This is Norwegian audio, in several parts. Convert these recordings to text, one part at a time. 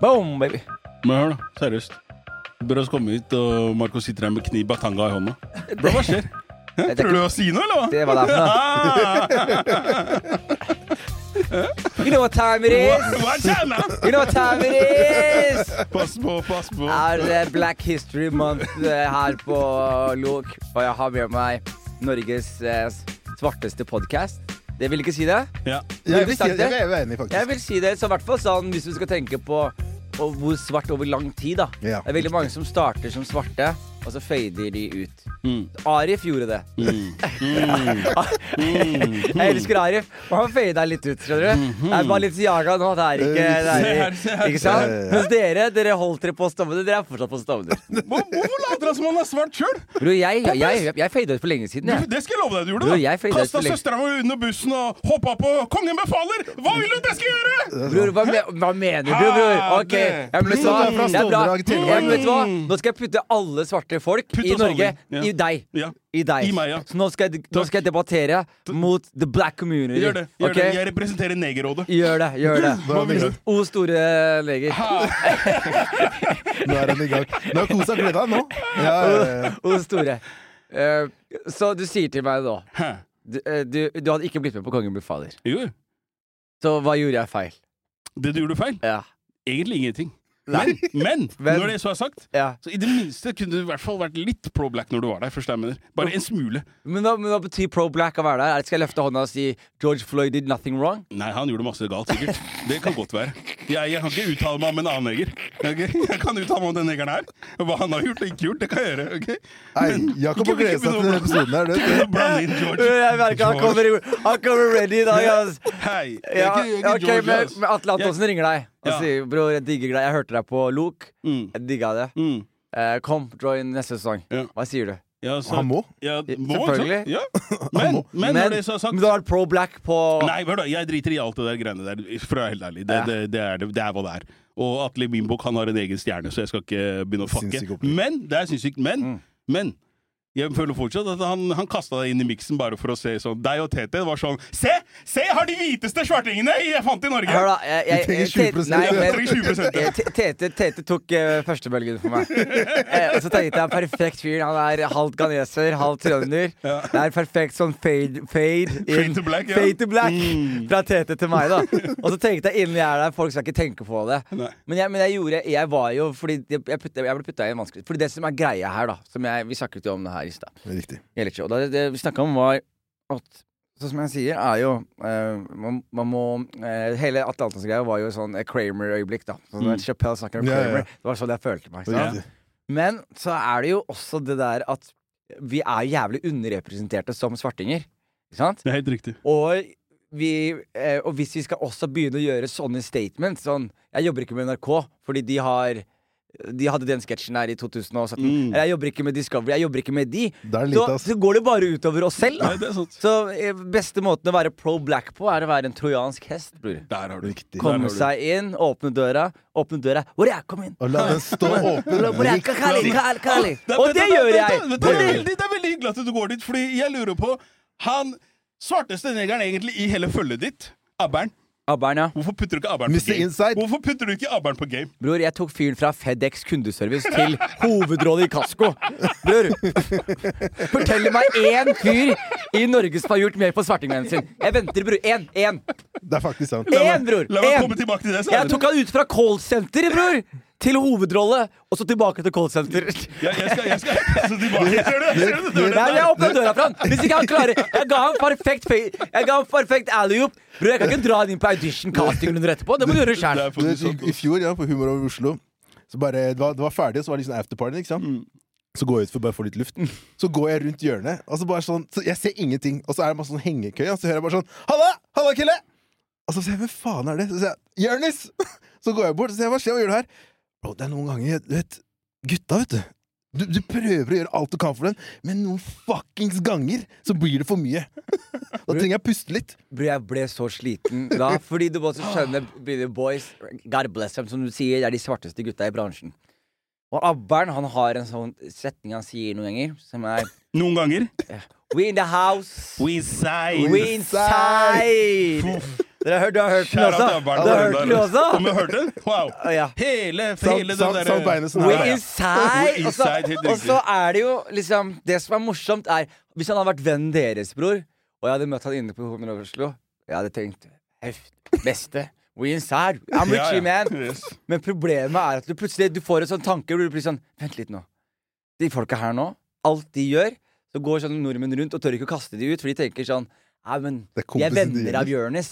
Boom, baby. Men hør, da. Seriøst. Bros kommer hit, og Marco sitter her med kniv batanga i hånda. Bro, hva skjer? Hæ? Det er Prøver du å si noe, eller hva? Det var derfor, You know what time it is? Skjer nå? You know what time it is? Pass på, pass på. er det Black History Month eh, her på Lok, og jeg har med meg Norges eh, svarteste podkast. Det vil ikke si det? Ja. Jeg vil si det. Jeg er enig, faktisk. Jeg vil si det, så i hvert fall sånn hvis du skal tenke på og hvor svart over lang tid, da. Ja, det er veldig mange som starter som svarte, og så fader de ut. Mm. Arif gjorde det. Mm. Jeg elsker Arif, og han fada litt ut, skjønner du. Det er bare litt jaga nå. Det er ikke, det er, ikke sant? Mens dere, dere holdt dere på Stovner. Dere er fortsatt på Stovner. Hvor- Hvorfor later han som han er svart sjøl? Bror, jeg, jeg, jeg, jeg fada ut for lenge siden, jeg. Det skal jeg love deg du gjorde. Bro, da jeg Kasta søstera mi under bussen og hoppa på 'Kongen befaler'! Hva vil du at jeg skal gjøre?! Bror, hva, me- hva mener du, bror? Ok, jeg ble fra Det er bra. Men vet du hva? Nå skal jeg putte alle svarte folk Putt i Norge. Ja. i deg. Ja, I deg. I meg, ja. Så nå skal, jeg, nå skal jeg debattere mot the black community. Gjør det. gjør okay? det Jeg representerer Negerrådet. Gjør det. Gjør det. O store leger. Nå er han i gang. Nå har Kosa gleda nå. Ja, ja. O store. Uh, så du sier til meg nå du, eh, du, du hadde ikke blitt med på Kongen befaler. Jo, Så hva gjorde jeg feil? det du gjorde feil. Ja. Egentlig ingenting. Men, men, Men- når det så er sagt, ja. så i det minste kunne du i hvert fall vært litt pro black når du var der. Først jeg mener. Bare en smule. Men hva, men hva betyr pro black å være der? Er Skal jeg løfte hånda og si George Floyd did nothing wrong? Nei, han gjorde masse galt, sikkert. Det kan godt være. Jeg, jeg kan ikke uttale meg om en annen neger. Okay? Jeg kan uttale meg om den negeren her. Hva han har gjort og ikke gjort, det kan jeg gjøre. Okay? Nei, Jakob har gledet seg til denne episoden her. Du. Jeg merker han kommer, i- han kommer ready i dag, Altså. Hei. Jeg er Ja, ikke, jeg er ikke okay, George, men, men Atle Antonsen ringer deg og Ja. sier Bror, jeg digger deg. Jeg hørte deg på Lok. Mm, Jeg digga det. mm. Eh, kom, join neste sesong. Ja. Hva sier du? Ja, så, Han må. ja, må, Selvfølgelig. Ja. Men, men når det sagt men du har vært pro black på Nei, hør da, jeg driter i alt det der greiene der, for å være helt ærlig. Det, Ja. det, det, er, det, det er hva det er. Og Atle i min bok han har en egen stjerne, så jeg skal ikke begynne å fucke. Men det er sinnssykt. Men, Mm. men jeg føler fortsatt at han, han kasta deg inn i miksen bare for å se sånn Deg og Tete var sånn Se! Se, jeg har de hviteste svartingene jeg fant i Norge! Hør, da. Jeg, jeg, jeg, trenger jeg- 20%, Nei, men- Jeg trenger 20%, ja. Eh, Te- Tete, Tete tok uh, førstebølgen for meg. Eh, og så tenkte jeg perfekt fyr. Han er halvt ganeser, halvt trønder. Det er perfekt sånn fade, fade, in, Fade to black, ja. fade to black Mm. fra Tete til meg, da. Og så tenkte jeg innen jeg er der, folk skal ikke tenke på det. Men jeg, men jeg gjorde Jeg var jo Fordi jeg, jeg, putte, jeg ble putta i en vanskelig Fordi det som er greia her, da som jeg, Vi snakket jo om det her i stad. Riktig. Gjelder ikke. Og det, det vi snakka om, var at Sånn som jeg sier, er jo uh, man, man må uh, Hele Atle Antonsen-greia var jo sånn Kramer-øyeblikk, da. Sånn Mm. når snakker om Kramer. ja, ja. Det var sånn jeg følte meg. ikke. Men så er det jo også det der at vi er jævlig underrepresenterte som svartinger. Ikke sant? Det er helt riktig. Og, vi, eh, og hvis vi skal også begynne å gjøre sånne statements sånn Jeg jobber ikke med NRK fordi de har De hadde den sketsjen her i 2017. Mm. Jeg jobber ikke med Discovery, jeg jobber ikke med de. Det er Så, så går det bare utover oss selv. Nei, er. Så eh, beste måten å være pro black på, er å være en trojansk hest, bror. Der har du Riktig. Der Komme har du. seg inn, åpne døra, åpne døra. Hvor er? Kom inn! Og la den stå åpen. Og det gjør jeg! Det er, veldig, hyggelig at du går dit, Fordi jeg lurer på Han svarteste negeren egentlig i hele følget ditt, Abberen. Abberen, ja. Hvorfor putter du ikke Abern på Mr. game? Inside. Hvorfor putter du ikke Abern på game? Bror, jeg tok fyren fra Fedex kundeservice til hovedrolle i Kasko. Bror, fortell meg én fyr i Norge som har gjort mer på svartingvennen sin. Jeg venter, bror. Én. Én. Det er faktisk sant. Én, bror. La meg Én. komme tilbake til det. Så Jeg tok han ut fra callsenteret, bror! Til hovedrolle, og så tilbake til callsenter. jeg, jeg skal, jeg skal så tilbake. Ser du? Ser du? Nei, jeg åpna døra for han! Hvis ikke han klarer Jeg ga ham perfekt Jeg ga ham perfekt alley-oop. Bror, jeg kan ikke dra han inn på audition castingrunder etterpå. Det må du gjøre Det sjæl. i, sånn. I fjor, ja, på Humor over Oslo, så bare, det, var, det var ferdig, og så var det liksom afterparty. Ikke sant? Mm. Så går jeg ut for bare å få litt luft. Så går jeg rundt hjørnet, og så bare sånn så Jeg ser ingenting, og så er det bare sånn hengekøy, og så hører jeg bare sånn Halla! Halla, Kille! Og så sier jeg hvem faen er det? Så sier jeg Jonis! Så går jeg bort og sier hva skjer, hva gjør du her? Bro, det er noen ganger Du vet, gutta, vet du. Du, du prøver å gjøre alt du kan for dem, men noen fuckings ganger så blir det for mye. Da trenger jeg å puste litt. Bror, jeg ble så sliten da. Fordi du måtte skjønne Billy Boys, God bless them, som du sier, er de svarteste gutta i bransjen. Og Abbern han har en sånn setning han sier noen ganger, som er Noen ganger. We in the house. We inside. We inside. Dere har hørt, du har hørt den også? til Du har hørt den også? Om du har hørt den? Wow. Ja. Hele, hele den derre samt beinet sånn We her. ja. inside! Og så- inside, helt Og så er det jo liksom Det som er morsomt, er Hvis han hadde vært vennen deres, bror, og jeg hadde møtt han inne på Hummer over Oslo, jeg hadde tenkt Heft, beste. We inside. I'm Ja, Richie, ja. man. Yes. Men problemet er at du plutselig du får en sånn tanke hvor du blir sånn Vent litt nå. De folka her nå, alt de gjør, så går sånn nordmenn rundt og tør ikke å kaste de ut, for de tenker sånn Nei, men Det er de er kompisen venner av Jonis.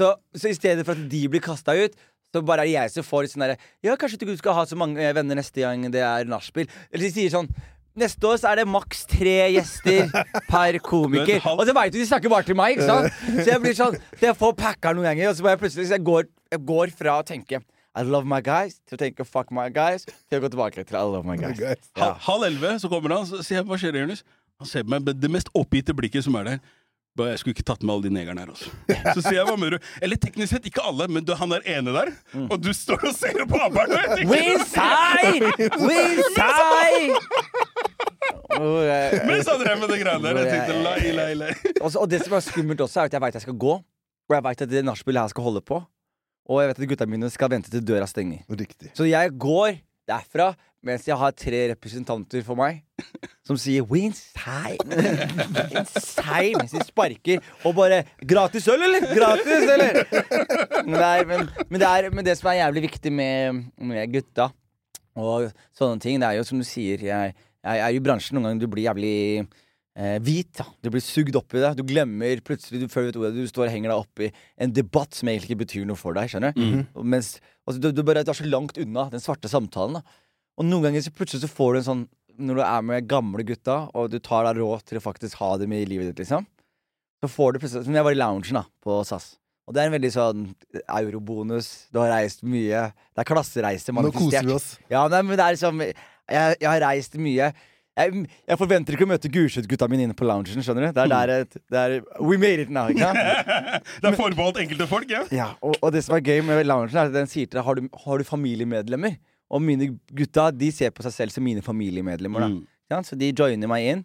Så, så i stedet for at de blir kasta ut, så bare er det jeg som får sånn derre Ja, kanskje du skal ha så mange venner neste gang det er nachspiel. Eller de sier sånn Neste år så er det maks tre gjester per komiker. Og så veit du de snakker bare til meg, ikke sant? Så jeg blir sånn Så jeg får packa noen ganger, og så bare plutselig Så jeg går, jeg går fra å tenke I love my guys til å tenke fuck my guys til å gå tilbake til I love my guys. Guys. Ja. Halv elleve så kommer han, så sier jeg hva skjer, Jonis? Han ser på meg med det mest oppgitte blikket som er der. Jeg skulle ikke tatt med alle de negerne her, altså. Så sier jeg hva mener du? Eller teknisk sett ikke alle, men du, han er ene der, og du står og ser på inside! Og, eh, Mens han drev med det greiene der. Jeg tenkte lei, lei, lei. Og det som er skummelt også, er at jeg veit jeg skal gå. Og jeg veit at det nachspielet her skal holde på. Og jeg vet at gutta mine skal vente til døra stenger. Riktig. Så jeg går derfra mens jeg har tre representanter for meg som sier Winsheim. Winsheim! de sparker og bare Gratis øl, eller? Gratis, eller? Nei, men, men, det er, men det som er jævlig viktig med, med gutta og sånne ting, det er jo som du sier Jeg, jeg er jo i bransjen noen ganger du blir jævlig eh, hvit. da Du blir sugd opp i det. Du glemmer plutselig du, føler du vet ordet, du står og henger deg opp i en debatt som egentlig ikke betyr noe for deg. skjønner mm -hmm. Mens, altså, du, du, bare, du er så langt unna den svarte samtalen. da Og noen ganger så plutselig så får du en sånn Når du er med gamle gutta, og du tar deg råd til å faktisk ha dem i livet ditt, liksom, så får du plutselig Som jeg var i loungen da på SAS. Og det er en veldig sånn eurobonus. Du har reist mye. Det er klassereise Nå koser vi oss. Ja, nei, men det er liksom Jeg, jeg har reist mye. Jeg, jeg forventer ikke å møte Gulset-gutta mine inne på loungen. Skjønner du? Det er der et, det er, We made it now, ikke sant? Det er forbeholdt enkelte folk, ja. Ja, og, og det som er gøy med loungen, er at den sier til deg har du, har du familiemedlemmer. Og mine gutta de ser på seg selv som mine familiemedlemmer. da Mm. Ja. Så de joiner meg inn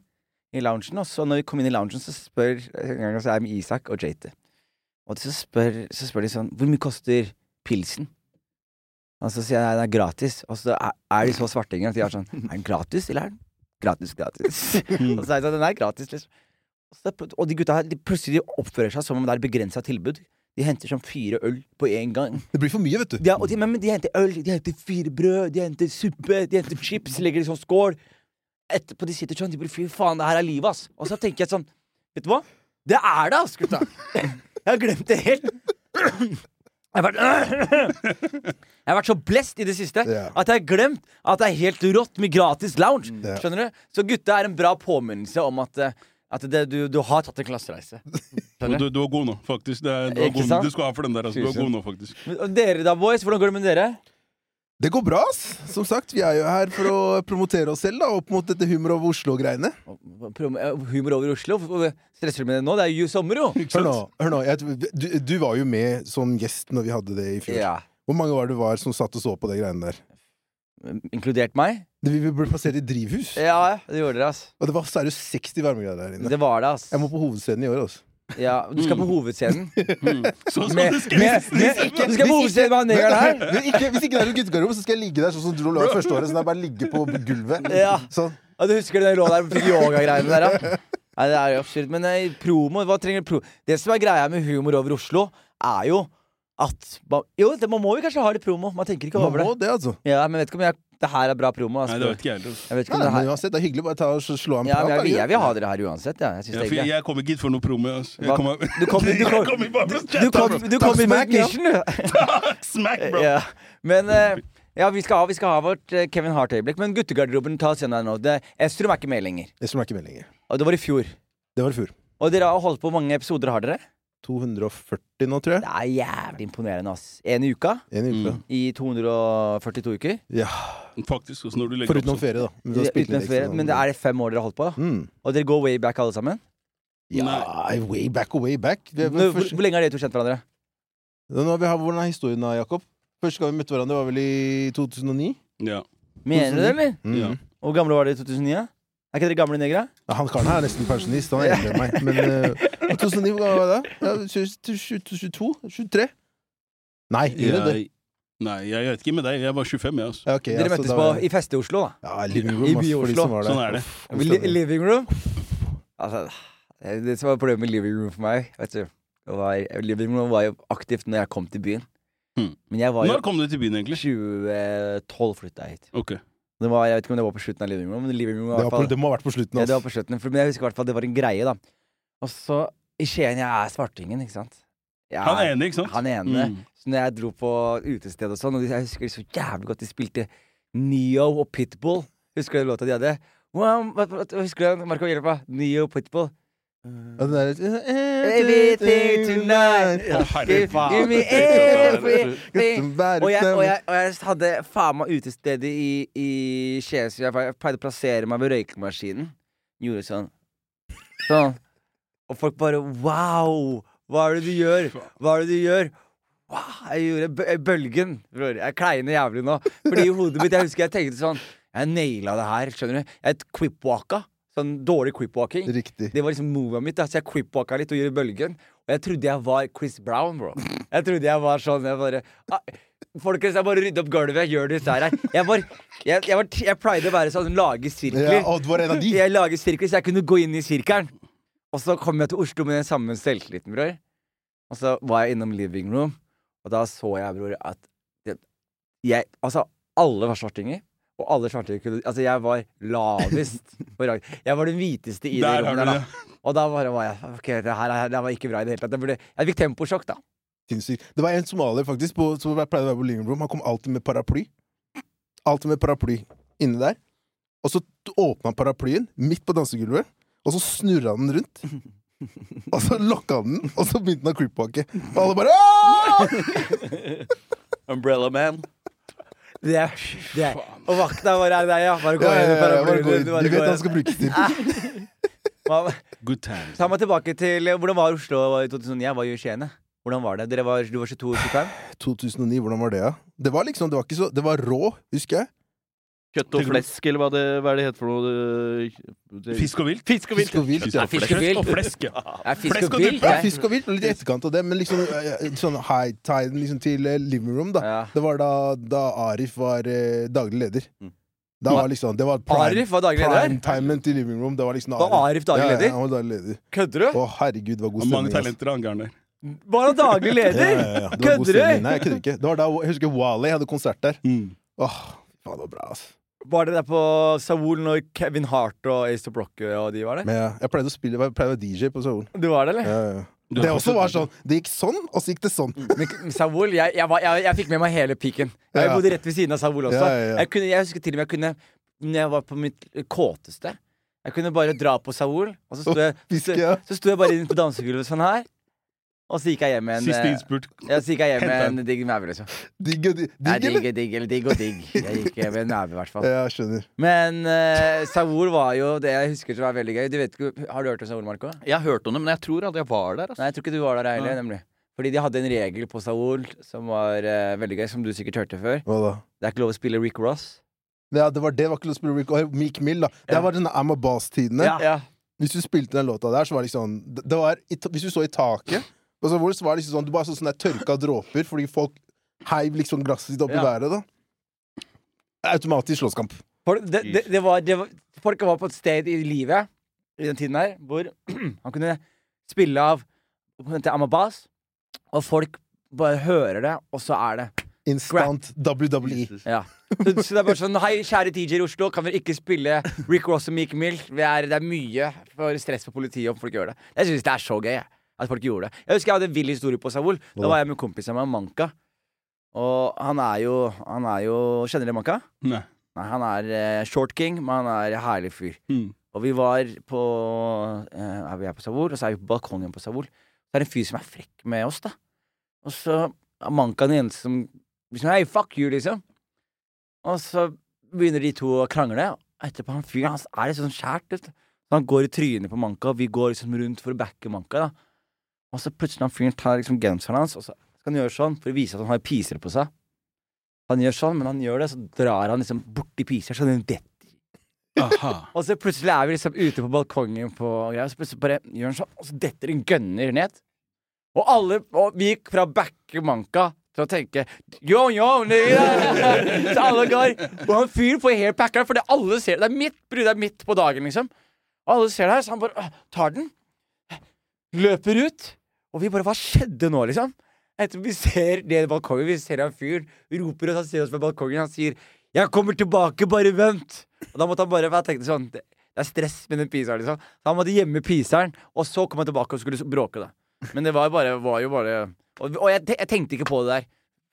i loungen. Og så når vi kom inn i loungen, så spør en gang så er jeg med Isak og Jate. Og så spør, så spør de sånn Hvor mye koster pilsen? Og så sier jeg det er gratis. Og så er, er de så svartinger at de er sånn Er den gratis, eller er den gratis, gratis? og så er jeg sånn Den er gratis, liksom. Og, så, og de gutta her de plutselig oppfører seg som om det er begrensa tilbud. De henter sånn fire øl på én gang. Det blir for mye, vet du. Og de, men, men de henter øl, de henter fire brød, de henter suppe, de henter chips, legger i sånn skål. Etterpå de sitter sånn, de bare fy faen, det her er livet, ass. Og så tenker jeg sånn, vet du hva? Det er det, ass, gutta. Jeg har glemt det helt. Jeg har vært, jeg har vært så blest i det siste yeah. at jeg har glemt at det er helt rått med gratis lounge. Yeah. Skjønner du? Så gutta er en bra påminnelse om at, eh, at det, du, du har tatt en klassereise. Du, du? er god nå, faktisk. Det er, du, god, du skal ha for den der. Altså. Du var god nå, faktisk. Men- Dere da, boys? Hvordan går det med dere? Det går bra, ass. Som sagt, vi er jo her for å promotere oss selv da, opp mot dette Humor over Oslo-greiene. Eh, Humor over Oslo? Stresser du med det nå? Det er jo sommer, jo! Hør nå, hør nå jeg, du, du var jo med som gjest når vi hadde det i fjor. Ja. Hvor mange var det var som satt og så på de greiene der? Inkludert meg? Vi ble plassert i drivhus, Ja, det gjorde dere, ass. og det var seriøst 60 varmegrader der inne. Det var det, ass. Jeg må på hovedscenen i år, altså. Ja, du skal på hovedscenen. Mm. Så skal du skal med, med, du skal på hovedscenen med han negeren her? Men ikke, hvis ikke det er en guttegarderob, så skal jeg ligge der sånn som du lå første året. Sånn jeg bare ligge på gulvet. Ja. Sånn. Ja, du husker den lå der og fikk yogagreiene der, ja? Nei, det er jo absurd. Men nei, promo, hva trenger pro... Det som er greia med humor over Oslo, er jo at Jo, det, man må jo kanskje ha litt promo. Man tenker ikke over Man må det. det, altså. Ja, Men vet ikke om jeg, det her er bra promo. Nei, Altså. det vet ikke jeg heller. altså. Jeg vet ikke Nei, om det men her uansett, det er hyggelig bare ta og slå av en Ja, prat. jeg, jeg vil ha dere her uansett. Ja. Jeg Ja, for jeg, jeg kommer ikke hit for noe promo. Altså. Jeg kommer, Du kom- du kom- Du kom, du kom Takk, inn med mission, du. Smack, bro. Ja. Men uh, ja, vi skal, ha, vi skal ha vårt uh, Kevin Hart-øyeblikk. Men guttegarderoben ta oss gjennom det nå. Estrum er ikke med lenger. Det er ikke med lenger. Og det var i fjor. Det var i fjor. Og dere har holdt på mange episoder, har dere? 240 nå, tror jeg. Det er jævlig imponerende, ass. En i uka En uke. Mm. i 242 uker. Ja, Faktisk. også når du legger Foruten opp så... ferie, da. Men Uten ferie. Men det er det fem år dere har holdt på? mm. Og dere går way back, alle sammen? Ja, way back og way back. Det er Hvor, hvor, lenge har dere to kjent hverandre? Nå har vi, hvordan er historien da, Jakob? Første gang vi møtte hverandre, var vel i 2009? Ja. Mener du det, eller? Mm. Ja. Hvor gamle var dere i 2009? da? Er ikke dere gamle negere? Ja, Han karen her er nesten pensjonist, han er eldre enn meg. Men uh, 2009, hvor gammel var jeg da? Ja, 22? 23? Nei, yngre enn det. Nei, jeg vet ikke med deg. Jeg var 25, jeg, altså. Ja, ok, Dere møttes da på i feste i Oslo, da. Ja, living I room, I By-Oslo. som var der. Sånn er det. Uff, Li living room? Altså, det som var problemet med living room for meg vet du, var, Living room var jo aktivt når jeg kom til byen. Hmm. Men jeg var jo Når kom du til byen, egentlig? 2012 flytta jeg hit. Ok. Det var, jeg vet ikke om det var på slutten av living room, men living room var Det, var på, det må ha vært på slutten. ja, det var på slutten. For, men jeg husker i hvert fall det var en greie, da. Og så i Skien, jeg er svartingen, ikke sant. Jeg Han er enig, ikke sant? Han ene. Mm. Så når jeg dro på utested og sånn, og jeg husker så jævlig godt de spilte Neo og Pitbull. Husker du låta de hadde? Wow, hva, hva, hva husker du den? Marco, hjelp meg. Neo og Pitbull. Ja, den der, Everything tonight. Å, Give, me everything. Og jeg, og, jeg, og jeg hadde faen meg utestedet i, i Skien, så jeg, jeg pleide å plassere meg ved røykemaskinen. Gjorde sånn. Sånn. Og folk bare Wow! Hva er det du gjør? Hva er det du gjør? Wow, jeg gjorde bølgen. bror. Jeg kleiner jævlig nå. Fordi i hodet mitt, jeg husker jeg tenkte sånn Jeg naila det her, skjønner du. Jeg quipwalka. Sånn dårlig creepwalking. Riktig. Det var liksom movet mitt, da, så jeg creepwalka litt og gjorde bølgen. Og jeg trodde jeg var Chris Brown, bro. Jeg trodde jeg var sånn Jeg bare ah, Folkens, jeg bare rydde opp gulvet, gjør dette her. Jeg var Jeg, jeg, var, jeg pleide å være sånn, lage sirkler. Ja, du var en av de? Jeg lager sirkler, så jeg kunne gå inn i sirkelen. Og så kom jeg til Oslo med den samme selvtilliten, bror. Og så var jeg innom living room, og da så jeg, bror, at det, jeg Altså, alle var svartinger. Og alle svarte kunne Altså, jeg var lavest på rang. Jeg var den hviteste i det Der rommet der, da. Og da bare var jeg Ok, det her, er- det her var ikke bra i det hele tatt. Jeg, burde, jeg fikk temposjokk, da. Sinnssykt. Det var en somalier faktisk på, som jeg pleide å være på living room. Han kom alltid med paraply. Alltid med paraply inni der. Og så åpna han paraplyen midt på dansegulvet, og så snurra han den rundt. Og så lokka han den, og så begynte han å creepwalke. Og alle bare Umbrella Man. Det er, det er. Og vakta bare er deg, ja. Bare gå inn ja, bare gå inn. bare Du vet inn. han skal brukes til. Good times. Ta meg tilbake til Hvordan var Oslo i 2009? Jeg var jo i Skien. Hvordan var det? Dere var, du var 22-25? 2009, hvordan var det, Ja? Det var liksom, det var ikke så Det var rå, husker jeg. Kjøtt og flesk, eller hva det, hva det heter for noe? Det, Fisk og vilt? Fisk og vilt. Fisk og vilt. Ja, fisk og vilt. Og flesk, ja. Er fisk og vilt? Ja, fisk og vilt, og litt i etterkant av det, men liksom eh, sånn high tide liksom, til eh, living room, da. Ja. Det var da, da Arif var eh, daglig leder. Mm. Da var liksom Det var prime, Arif var daglig leder? prime-timen til living room. Det var liksom Var Arif daglig Ja, ja, leder? han var daglig leder. Kødder du? Å, herregud, det var god stemning. mange talenter, han garen. Var han daglig leder? ja, ja. Kødder du? Nei, jeg kødder ikke. Det var da, jeg husker Wally hadde konsert der. Mm. Åh, det var bra, ass. Var det der på Saul når Kevin Hart og Ace Brock og de var der? Men ja, jeg pleide å spille Jeg pleide å være DJ på Saul. Du var det, eller? Ja, ja. Du Det også var sånn Det gikk sånn, og så gikk det sånn. Men Saul, jeg, jeg, var, jeg, jeg fikk med meg hele piken. Jeg Ja. bodde rett ved siden av Saul også. Ja, ja, ja. Jeg, kunne, jeg husker til og med jeg kunne Når jeg var på mitt kåteste Jeg kunne bare dra på Saul, og så sto jeg, så, så sto jeg bare inne på dansegulvet sånn her. Og så gikk jeg hjem med en Siste eh, innspurt. Ja, så gikk jeg hjem med en digg neve, liksom. Digg og digg, Nei, digg, digg, eller? digg eller digg og digg. Jeg gikk hjem med en neve, i hvert fall. Ja, jeg skjønner. Men uh, Saul var jo det jeg husker som var veldig gøy. Du vet Har du hørt om Saur, Marco? Jeg har hørt om det, men jeg tror aldri jeg var der. Altså. Nei, jeg tror ikke du var der heller, ja. nemlig. Fordi de hadde en regel på Saul som var uh, veldig gøy, som du sikkert hørte før. Hva da? Det er ikke lov å spille Rick Ross. Ja, det var det var ikke lov å spille Rick og Meek Mill, da. Det Ja. var denne Amma a Boss-tidene. Ja. Hvis du spilte den låta der, så var det liksom det det var, Hvis du så i taket, og så, var liksom sånn Du bare så sånne der tørka dråper fordi folk heiv liksom glasset sitt opp i Ja. været, da. Automatisk slåsskamp. Folk, det, det, det var, det var, folk var på et sted i livet i den tiden her hvor han kunne spille av til Amabas, og folk bare hører det, og så er det Instant WWE. Ja. Så, så det er bare sånn Hei, kjære DJ i Oslo, kan dere ikke spille Rick Ross og Meek Mill? Det er, det er mye for stress for politiet om folk gjør det. Jeg syns det er så gøy jeg, at folk gjorde det. Jeg husker jeg hadde en vill historie på Saul. Da var jeg med kompisen min, Manka. Og han er jo Han er jo Kjenner dere Manka? Nei. Nei, han er eh, short king, men han er herlig fyr. Mm. Og vi var på eh, er Vi er på Savol, og så er vi på balkongen på Savol. Det er en fyr som er frekk med oss, da. Og så er Manka den eneste som liksom, Hei, fuck you, liksom. Og så begynner de to å krangle. Etterpå han fyren han er litt sånn skjært. vet du. Så han går i trynet på Manka, og vi går liksom rundt for å backe Manka. da Og så plutselig han fyren tar liksom genseren hans, og så skal han gjøre sånn for å vise at han har piser på seg. Han gjør sånn, men han gjør det, så drar han liksom borti piser, så den detter Og så plutselig er vi liksom ute på balkongen på og så plutselig bare gjør han sånn, og så detter en gønner ned. Og alle Og vi gikk fra backe manka til å tenke yo, yo. Så alle går Og han fyren får helt for det alle ser det. Er midt, det er midt på dagen, liksom. Og alle ser det her, så han bare tar den, løper ut, og vi bare Hva skjedde nå, liksom? Etter vi ser det balkongen, vi ser en fyr roper oss, han ser oss fra balkongen, han sier 'Jeg kommer tilbake, bare vent'. Og da måtte han bare for Jeg tenkte sånn Det det er stress med den piseren, liksom. Så han måtte gjemme piseren, og så kom han tilbake og skulle bråke, da. Men det var, bare, var jo bare Og, og jeg, jeg tenkte ikke på det der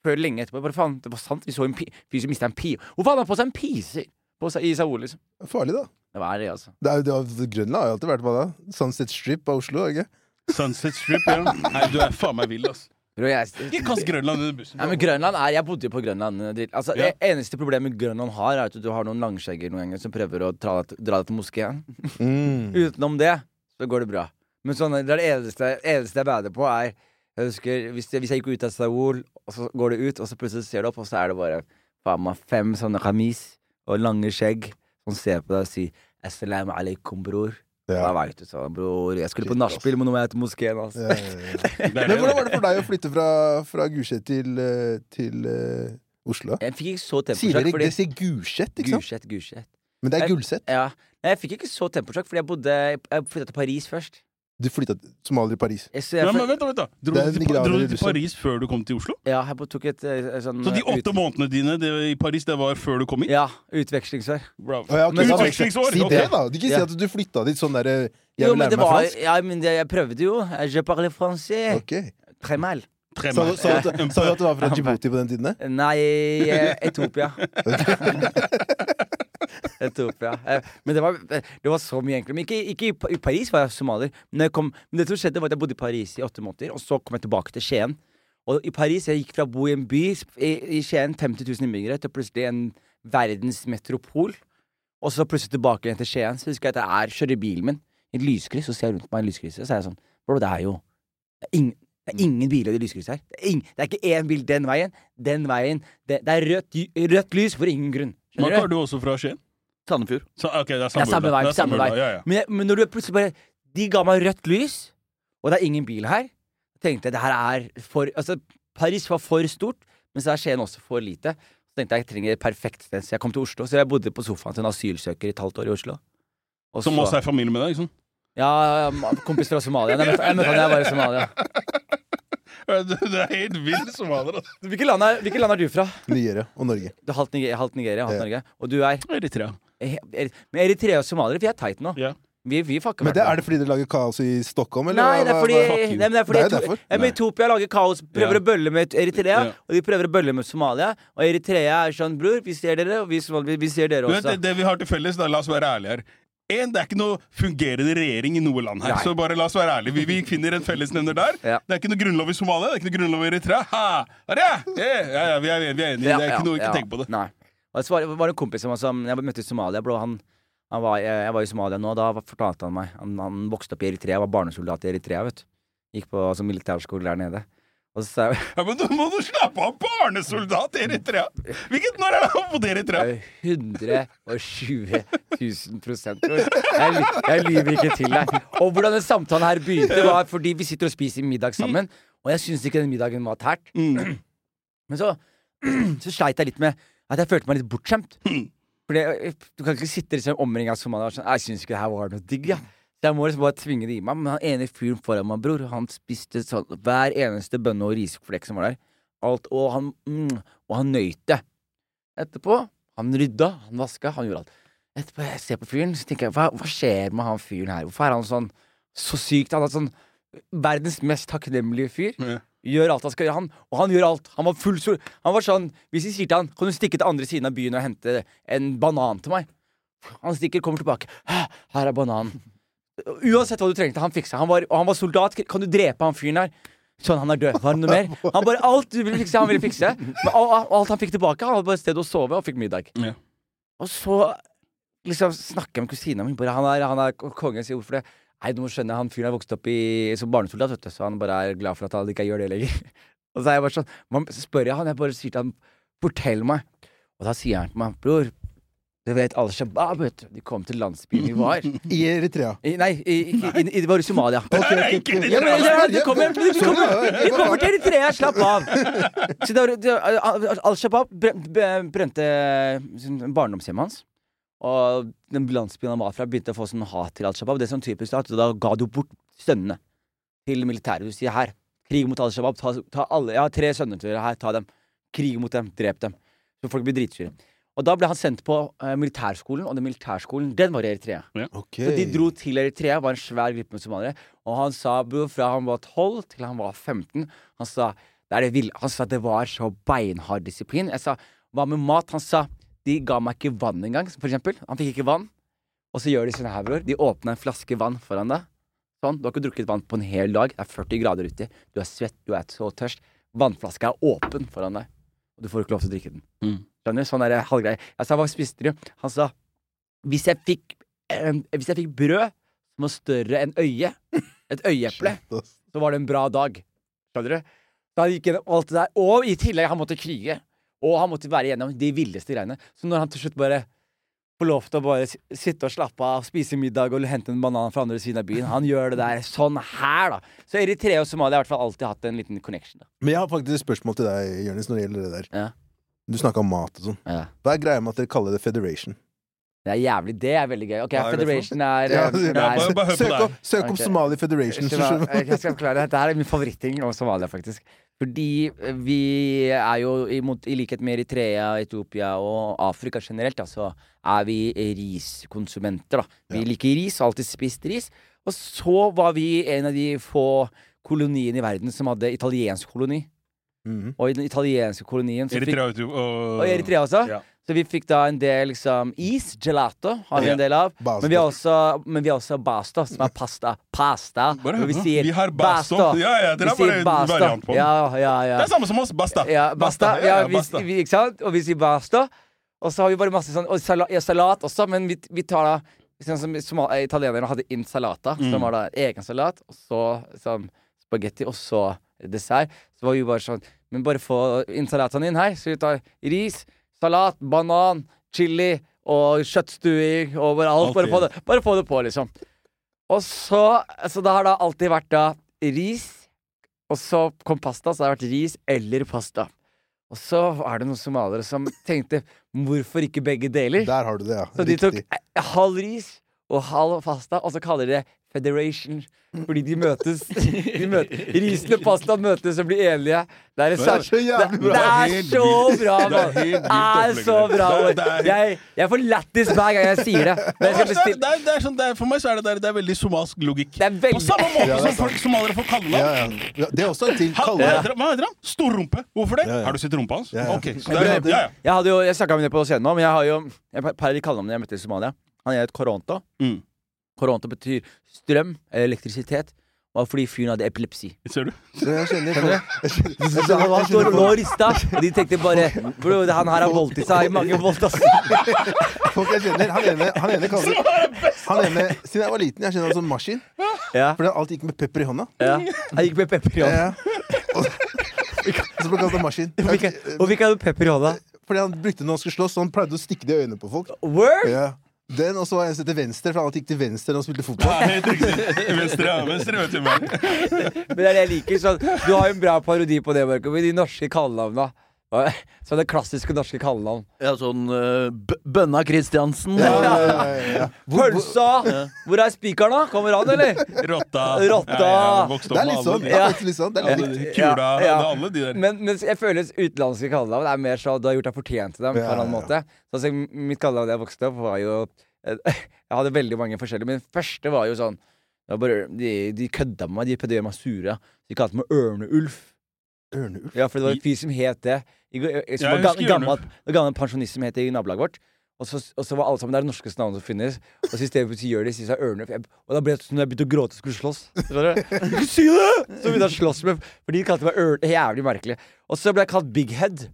før lenge etterpå. Bare faen, det var sant. Vi så en fyr som mista en pi. Hvorfor hadde han på seg en piser på, i Saul, liksom? Farlig, da. Det var det, altså. Det er, det har, Grønland har jo alltid vært på det. Sunset Strip av Oslo, ikke? Sunset Strip, ja. Nei, du er faen meg vill, ass. Bro, jeg, Ikke kast Grønland under bussen. Nei, men Grønland er Jeg bodde jo på Grønland. eh, dritt. Altså, Ja. Det eneste problemet Grønland har, er at du har noen langskjegger noen ganger som prøver å dra dra deg til moskeen. Mm. Utenom det, så går det bra. Men sånn, det er det eneste, eneste jeg bader på, er Jeg husker, hvis, jeg, hvis jeg gikk ut av Seoul, og så går det ut, og så plutselig ser du opp, og så er det bare faen meg fem sånne kamis og lange skjegg som ser på deg og sier Assalamu alaikum, bror. Ja. Da veit du sånn, bror. Jeg skulle på nachspiel, men nå må jeg til moskeen, altså. Ja, ja, Men hvordan var det for deg å flytte fra, fra Gulset til, eh, til uh, Oslo? Jeg fikk ikke så temposjokk fordi det sier Gulset, ikke sant? Gulset, Gulset. Men det er Gulset. Ja. Nei, jeg fikk ikke så temposjokk fordi jeg bodde Jeg flytta til Paris først. Du flytta til somalier i Paris. Jeg, så jeg, Ja, men vent da, vent da. Dro Det er du til, dro i du til Russland. Paris før du kom til Oslo? ja, jeg tok et eh, sånn Så de eh, åtte ut, månedene dine det, i Paris, det var før du kom hit? Ja, utvekslingsår. Bravo. Å, ja, ok, Men utvekslingsår, Si ok. det, da. Du kan ikke Ja. si at du flytta dit sånn derre Jeg Jo, vil men lære det meg var fransk. Ja, men det, jeg prøvde jo. Je parle français. Ok. Très mal. Tre Sa du sa du sa du at du var fra Djibouti på den tiden? eh? Nei, eh, Etiopia. Etiopia. Eh, Men det var, det var så mye enklere. Men ikke, ikke i Paris var jeg somalier. Men, jeg kom, men det som skjedde, var at jeg bodde i Paris i åtte måneder, og så kom jeg tilbake til Skien. Og i Paris, jeg gikk fra å bo i en by i, i Skien, 50 000 innbyggere, til plutselig en verdensmetropol. Og så plutselig tilbake igjen til Skien. Så husker jeg at jeg er, kjører bilen min i et lyskryss, og ser rundt meg i lyskrysset, så er jeg sånn Bro, det er jo det er ingen, det er ingen biler i det lyskrysset her. Det er, ing, det er ikke én bil den veien, den veien. Det, det er rødt, rødt lys for ingen grunn. Mark, du? er du også fra Skien? Sandefjord. Så, ok, det er samme, Ja, samme vei, Det er samme vei. Ja, ja. Men, jeg, men når du plutselig bare De ga meg rødt lys, og det er ingen bil her. Jeg tenkte det her er for Altså, Paris var for stort, men så er Skien også for lite. Så tenkte jeg jeg trenger et perfekt sted, så jeg kom til Oslo. Så jeg bodde på sofaen til en asylsøker i et halvt år i Oslo. Og Som så- også er familie med deg, ikke sant? Ja, kompis fra Somalia. Jeg møtte jeg møtte han da jeg var i Somalia. Du, du er helt vill somalier, altså. Hvilket land er, hvilket land er du fra? Nigeria og Norge. Du er halvt Nigeria, halvt Nigeria, halvt Ja. Norge. Og du er Eritrea. Eh, Men Eritrea og somaliere, vi er tight nå. Yeah. Vi, vi fucker Men det, er det fordi dere lager kaos i Stockholm, eller? Nei, det er fordi, nei, men det er fordi Det er derfor. ja, men Etopia lager kaos, prøver Ja. å bølle med Eritrea, Ja. og de prøver å bølle med Somalia. Og Eritrea er sånn, bror, vi ser dere, og vi, vi ser dere også. vet, det, det vi har til felles, da, la oss være ærlige her. En, Det er ikke noe fungerende regjering i noe land her. Nei. Så bare la oss være ærlige. Vi, vi finner en fellesnevner der. Ja. Det er ikke noe grunnlov i Somalia, det er ikke noe grunnlov i Eritrea. Ha! Ja, ja, ja, vi er, vi er enige. Ja, det er ikke ja, noe, ikke ja. tenk på det. Nei. Og så var, var det en kompis som, som jeg møtte i Somalia, bro, han, han var, jeg, jeg var i Somalia nå, da fortalte han meg Han, han vokste opp i Eritrea, var barnesoldat i Eritrea, vet du. Gikk på altså, militærskole der nede. Og så sa jeg Ja, men du må du slappe av! Barnesoldat i Eritrea! Hvilket når er det han bodde i Eritrea? 120 000 prosent. Jeg, jeg lyver ikke til deg. Og hvordan den samtalen her begynte, var fordi vi sitter og spiser middag sammen, og jeg syns ikke den middagen var tært. Mm. Men så, så sleit jeg litt med at jeg følte meg litt bortskjemt. For du kan ikke sitte liksom omringa av somaliere og sånn Jeg syns ikke det her var noe digg, ja. Så jeg må liksom bare tvinge det i meg. Men han ene fyren foran meg, bror, han spiste sånn hver eneste bønne og risflekk som var der. Alt, og han, mm, og han nøyt det. Etterpå Han rydda, han vaska, han gjorde alt. Etterpå jeg ser på fyren, så tenker jeg hva, hva skjer med han fyren her? Hvorfor er han sånn så sykt? Han er sånn verdens mest takknemlige fyr. Ja. Gjør alt han skal gjøre, han. Og han gjør alt. Han var full sol. Han var sånn Hvis vi sier til han Kan du stikke til andre siden av byen og hente en banan til meg? Han stikker, kommer tilbake. Her er bananen. Uansett hva du trengte, han fiksa. Han var, og han var soldat. Kan du drepe han fyren der? Sånn, han er død. Var det noe mer? Han bare Alt du ville fikse, han ville fikse. Men al- al- alt han fikk tilbake, han hadde bare et sted å sove og fikk middag. Ja. Og så liksom snakker jeg med kusina mi. Han er, han er kongen, Sier hvorfor det? Nei, du må skjønne, han fyren har vokst opp i, som barnesoldat, vet du, så han bare er glad for at han ikke gjør det lenger. og så er jeg bare sånn man, Så spør jeg han, jeg bare sier til han, fortell meg. Og da sier han til meg, bror, Du vet Al-Shabaab, vet du. De kom til landsbyen vi var. I Eritrea. I, nei, i, i, i, i, det var i Somalia. Okay, okay, okay. Ja, men, ja, det kommer, de, kommer, de kommer til Eritrea, slapp av! Så det var, det, Al- Al-Shabaab bren- brente barndomshjemmet hans. Og den landsbyen han var fra, begynte å få sånn hat til Al-Shabaab. Det er sånn typisk at Da ga du bort sønnene til militæret. Du sier her, krig mot Al-Shabaab. Ta, ta alle, jeg har tre sønner til dere her, ta dem. Krig mot dem, drep dem. Så folk blir dritsure. Og da ble han sendt på eh, militærskolen, og den militærskolen, den var i Eritrea. Ok. Så de dro til Eritrea, var en svær gruppe med somaliere. Og han sa fra han var 12 til han var 15 Han sa det, er det, ville. Han sa det var så beinhard disiplin. Jeg sa hva med mat? Han sa de ga meg ikke vann engang, for eksempel. Han fikk ikke vann. Og så gjør de sånn her, bror. De åpner en flaske vann foran deg. Sånn. Du har ikke drukket vann på en hel dag. Det er 40 grader ute. Du er svett, du er så tørst. Vannflaska er åpen foran deg. Og du får ikke lov til å drikke den. Mm. Skjønner? Sånn det halvgreie. Jeg sa hva spiste du? Han sa hvis jeg fikk eh, Hvis jeg fikk brød som var større enn øyet, et øyeeple, så var det en bra dag. Skjønner du? Han gikk gjennom alt det der. Og i tillegg, han måtte krige. Og han måtte være gjennom de villeste greiene. Så når han til slutt bare får lov til å bare sitte og slappe av, spise middag og hente en banan fra andre siden av byen Han gjør det der sånn her, da. Så Eritrea og Somalia har i hvert fall alltid hatt en liten connection. da Men jeg har faktisk et spørsmål til deg, Jonis, når det gjelder det der. Ja. Du snakka om mat og sånn. Ja. Hva er greia med at dere kaller det Federation? Det er jævlig Det er veldig gøy. Ok, er for Federation er, Ja, er, er bare søk, opp, søk opp Ok. Somali Federation. så Skal jeg- jeg skal forklare. Dette er min favoritting om Somalia, faktisk. Fordi vi er jo, i, i likhet med Eritrea, Etiopia og Afrika generelt, da, så er vi riskonsumenter. da Vi Ja. liker ris, har alltid spist ris. Og så var vi en av de få koloniene i verden som hadde italiensk koloni. Mhm. Og i den italienske kolonien så fikk, Eritrea du, og, Og Eritrea også. Ja. Så vi fikk da en del liksom is, gelato, har vi en del av. Men vi har også, men vi har også basto, som er pasta. Pasta. Bare vi sier Vi har basto. Ja, ja, dere har bare en variant på den. Ja, ja, ja. Det er samme som oss. Basta. ja basta. basta. ja, vi, basta. vi, ikke sant? Og vi sier basto. Og så har vi bare masse sånn Og salat, ja, salat også, men vi, vi tar da sånn som Italienerne hadde insalata, Mm. som var da egen salat, og så sånn spagetti, og så dessert. Så var vi bare sånn Men bare få insalatene inn her. Så vi tar ris, salat, banan, chili og kjøttstuing overalt. Bare få det, bare få det på, liksom. Og så Så det har da alltid vært da ris, og så kom pasta, så det har vært ris eller pasta. Og så er det noen somaliere som tenkte hvorfor ikke begge deler? Der har du det, ja. Så de tok halv ris og halv pasta, og så kaller de det Federation. Fordi de møtes de møter, Risen og pastaen møtes og blir enige. Det er, Det er så jævlig bra. det er så bra, mann! Det er så bra. Jeg, jeg får lættis hver gang jeg sier det. Men jeg skal Det er, det er, det er sånn, det er, for meg så er det, der, det er veldig somalsk logikk. Det er På samme måte Ja, som folk somaliere får kallenavn. Ja, ja. Det er også en ting. Han- Kalle Hva heter han? Storrumpe. Hvorfor det? Ja, ja. Har du sett rumpa hans? Ja, ja. Ok, så det er, ja, ja. Jeg hadde jo, jeg snakka med det på scenen nå, men jeg har jo jeg, Per de kallenavnene jeg møtte i Somalia. Han het Koronto. Mm. Koronto betyr strøm, eller elektrisitet. Var fordi fyren hadde epilepsi. Ser du? Så jeg skjønner. Skjønner Jeg skjønner. Så han var står og lå og rista, og de tenkte bare Bro, han her har voldtatt seg i mange volt, ass. Folk jeg kjenner, han ene, han ene kaller Han ene, Siden jeg var liten, jeg kjenner han som Maskin. Ja, Fordi han alltid gikk med pepper i hånda. ja. Han gikk med pepper i hånda. Ja. Og, så ble han kalt Maskin. Hvorfor ikke- han med hadde pepper i hånda? Fordi han brukte det når han skulle slåss, så han pleide å stikke det i øynene på folk. Word? Ja. Den, og så var en som heter Venstre, for han gikk til venstre når han spilte fotball. Ja, helt riktig. Venstre, ja. Venstre vet du. Men det er det jeg liker. Sånn, du har jo en bra parodi på det, Marco, med de norske kallenavna. Sånn det klassiske norske kallenavn. Ja, sånn uh, Bønna Kristiansen. Ja, ja, ja, Pølsa! Hvor er spikeren, da? Kommer han, eller? Rotta. Rotta. Ja, ja, vokst Det er litt sånn. Ja, Ja. det er litt sånn. Det er litt Kula, Ja, ja. det er alle de der. Men, men jeg føler utenlandske kallenavn er mer sånn du har gjort deg fortjent til dem. på en eller annen ja, måte Så altså, Mitt kallenavn da jeg vokste opp, var jo eh, Jeg hadde veldig mange forskjellige, det første var jo sånn var bare, de, de kødda med meg, de prøvde å gjøre meg sure. De kalte meg Ørneulf. Ørneulf. Ja, for det var en fyr som het det. I, i, som Ja, var ga- gammel, gammel pensjonist som het det i nabolaget vårt. Og så, og så var alle sammen det er det norskeste navnet som finnes. Og så i stedet for å si gjør det, sier seg Ørnulf. Og da ble det sånn at jeg begynte å gråte og skulle slåss. Ikke si det! Så begynte jeg å slåss med For de kalte meg Ørn. Jævlig merkelig. Og så ble jeg kalt Big Head.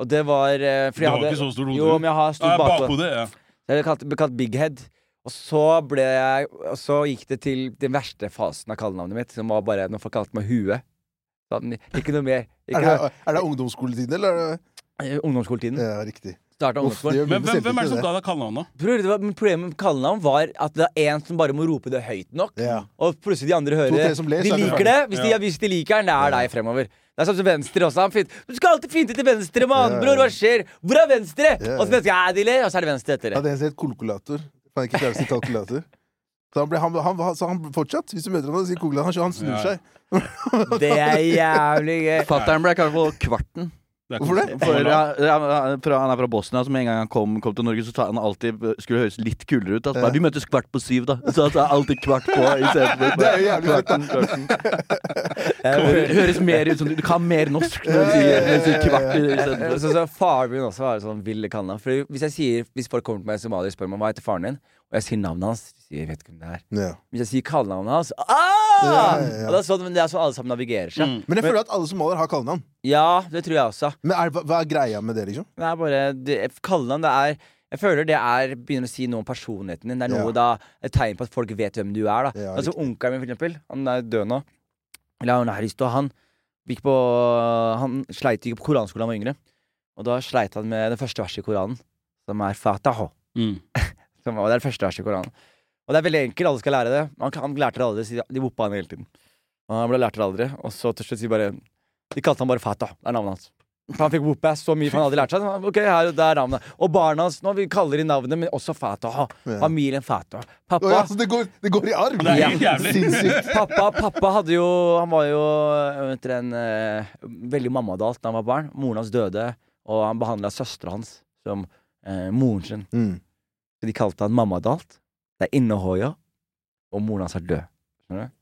Og det var fordi jeg hadde Du har ikke så stor hode. Jo, men jeg har stort bakhode. Ja. Så jeg ble kalt, ble kalt Big Head. Og så ble jeg Og så gikk det til den verste fasen av kallenavnet mitt, som var bare når folk kalte meg Hue. Sånn, ikke noe mer. Ikke Er det, noe, er det ungdomsskoletiden, eller? er det- eh, ungdomsskoletiden. Ja, riktig. Ungdomsskolen. Men hvem, hvem er det som ga deg kallenavn, da? Bror, det var, men Problemet med kallenavn var at det er en som bare må rope det høyt nok. Ja. Og plutselig de andre hører det. De er liker det. Hvis de, Ja. hvis de liker den, det er deg fremover. Det er sånn som venstre også. Fint. Du skal alltid finte til venstre, mann! Ja, ja. Bror, hva skjer? Hvor er venstre? Ja, Og så venstre, ja, de ler, og så er det venstre etter det. Ja, det. er helt som het kalkulator. Kan ikke kalkulator. Så han, ble, han, han, så han fortsatt, hvis du møter ham og sier kalkulator, han, han snur seg. Det er jævlig gøy. Fatter'n ble kalt for Kvarten. Det Hvorfor det? For, ja, han er fra Bosnia, så med en gang han kom, kom til Norge, så skulle han alltid skulle høres litt kulere ut. Altså, Ja. Vi møtes kvart på syv, da. Så altså, alltid kvart på istedenfor. Kvarten, kvarten. Hø- Høres mer ut som du, kan mer norsk når du sier, når du sier kvart istedenfor. Så, så Faren min også har sånn ville kallenavn. Hvis jeg sier Hvis folk kommer til meg i Somalia og spør meg hva heter faren din, og jeg sier navnet hans, de sier jeg vet ikke hvem det er. Ja. Hvis jeg sier kallenavnet hans ah! Ja, ja, ja. Det, er sånn, men det er sånn alle sammen navigerer seg. Mm. Men jeg føler at alle somaliere har kallenavn. Ja, det tror jeg også. Men er, hva, hva er greia med det, liksom? Det er bare det, Kallenavn, det er Jeg føler det er begynner å si noe om personligheten din. Det er noe Ja. da Et tegn på at folk vet hvem du er. da Ja, Altså Onkelen min, for eksempel. Han er død nå. Eller han er og Han gikk på Han sleit ikke på koranskolen da han var yngre. Og da sleit han med det første verset i Koranen, som er Fataho. Mm. Som, og det er det første verset i Koranen. Og det er veldig enkelt, alle skal lære det. Han, han lærte det aldri, så de, de woppa han hele tiden. Og han ble lærte det aldri. Og så til slutt sier bare De kalte han bare Fatah. Det er navnet hans. Han fikk whoop-ass så mye, for han hadde lært seg det. Ok, her, det er navnet. Og barna hans nå, vi kaller de navnet, men også Fatah. Familien Fatah. Pappa oh, ja, så det går, det går i arv! Det er Ja. helt jævlig. Sinnssykt. Pappa, pappa hadde jo Han var jo vet dere, en eh, veldig mammadalt da han var barn. Moren hans døde, og han behandla søstera hans som eh, moren sin. Mm. Så de kalte han mammadalt. Det er innehoia, og moren hans er død. Skjønner du?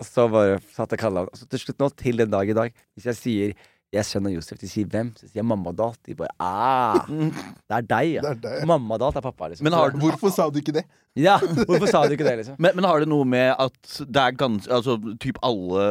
Og så bare satt jeg kalla han så Til slutt nå, til den dag i dag, hvis jeg sier jeg er sønn av Josef, de sier hvem? Så sier jeg mammadalt. De bare ah, det er deg, ja. Det er er pappa, liksom. Men har- Hvorfor sa du ikke det? Ja, hvorfor sa du ikke det, liksom? Men, men har det noe med at det er ganske altså, typ alle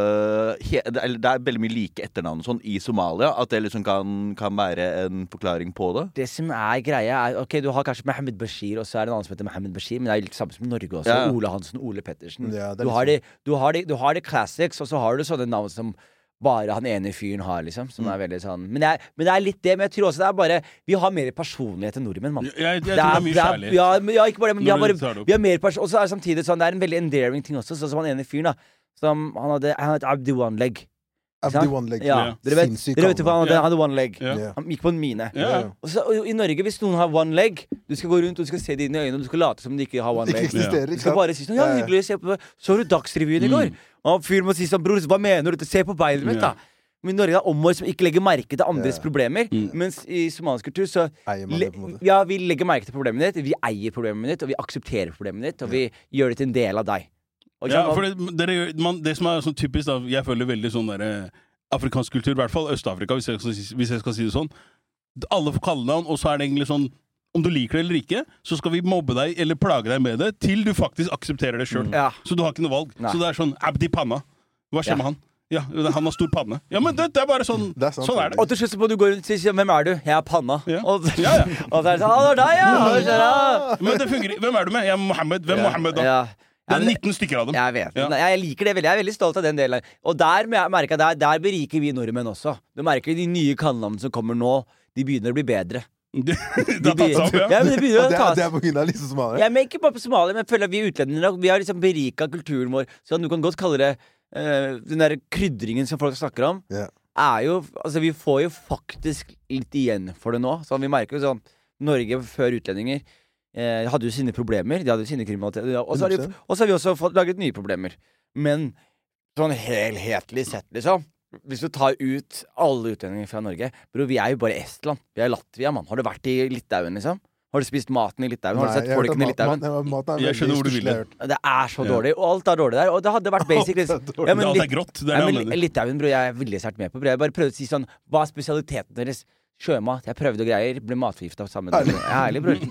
he, det, er, det er veldig mye like etternavn sånn i Somalia? At det liksom kan, kan være en forklaring på det? Det som er greia, er Ok, du har kanskje Mohammed Bashir, og så er det en annen som heter Mohammed Bashir, men det er litt samme som i Norge også. Ja. Ole Hansen, Ole Pettersen. Ja, du, har liksom- de, du, har de, du har de classics, og så har du sånne navn som bare han ene fyren har, liksom. Som Mm. er veldig sånn men det, er, men det er litt det. Men jeg tror også det er bare Vi har mer personlighet enn nordmenn, mann. Jeg, tror det er mye kjærlighet. Ja, men, ja, ikke bare det, men vi har, bare, tar det opp. vi har mer person... Og så er det samtidig sånn Det er en veldig endearing ting også. Sånn som han ene fyren, da. Som han hadde Han het Abdi One Leg. the One Leg. Ja, Ja. dere vet, Sinnssykt dere vet jo hva han hadde. One leg. Han gikk på en mine. Og så, og I Norge, hvis noen har one leg Du skal gå rundt og du skal se det inn i øynene og du skal late som de ikke har one leg. Du skal bare si sånn Ja, hyggelig å se på Så du Dagsrevyen i går? Og fyren må si sånn Bror, hva mener du? Se på beinet mitt, da. Men i Norge er det om som ikke legger merke til andres yeah. problemer. Mm. Mens i somalisk kultur så Eier man det, på en måte. Ja, vi legger merke til problemet ditt, vi eier problemet ditt, og vi aksepterer problemet ditt, og vi gjør det til en del av deg. Og Ja, for det, dere, man, det som er sånn typisk, da, jeg føler veldig sånn der afrikansk kultur, i hvert fall Øst-Afrika, hvis, jeg skal si- hvis jeg skal si det sånn. Alle får kallenavn, og så er det egentlig sånn om du liker det eller ikke, så skal vi mobbe deg eller plage deg med det til du faktisk aksepterer det sjøl. ja. Så du har ikke noe valg. Nei. Så det er sånn Abdi Panna. Hva skjer Ja. med han? Ja, han har stor panne. Ja, men det, det er bare sånn. Det er sant, sånn er det. Og til slutt så må du gå rundt og si Hvem er du? Jeg er Panna. Ja. Og, Ja, ja. og så er det sånn Å, det er deg, ja! Men det fungerer. Hvem er du med? Jeg er Mohammed. Hvem er Mohammed, da? Ja. Det er 19 stykker av dem. Jeg vet. Ja. Jeg liker det veldig. Jeg er veldig stolt av den delen. Og der merker jeg der, der beriker vi nordmenn også. Du merker de nye kallenavnene som kommer nå. De begynner å bli bedre. Det har tatt seg opp, ja. ja, det begynner å det, ta er, det er på grunn av liksom somaliere? ja, men Ikke bare på Somalia, men jeg føler at vi utlendinger Vi har liksom berika kulturen vår. Så du kan godt kalle det uh, Den der krydringen som folk snakker om, Yeah. er jo Altså, vi får jo faktisk litt igjen for det nå. Sånn, vi merker jo sånn Norge før utlendinger eh, hadde jo sine problemer. De hadde jo sine kriminalitet. Og så har, de, og så har vi også fått laget nye problemer. Men sånn helhetlig sett, liksom hvis du tar ut alle utlendinger fra Norge Bro, vi er jo bare Estland. Vi er Latvia, mann. Har du vært i Litauen, liksom? Har du spist maten i Litauen? Har du sett folkene i Litauen? mat- Jeg skjønner hvor du vil. Det er så dårlig. Og alt er dårlig der. Og det hadde vært basic. Alt er dårlig. Ja, men Alt er grått. Det er det men. Litauen, bro, jeg er veldig sterkt med på. Bro. Jeg bare prøvde å si sånn Hva er spesialiteten deres? Sjømat. Jeg prøvde og greier. Ble matforgifta sammen. med deg ærlig, bror.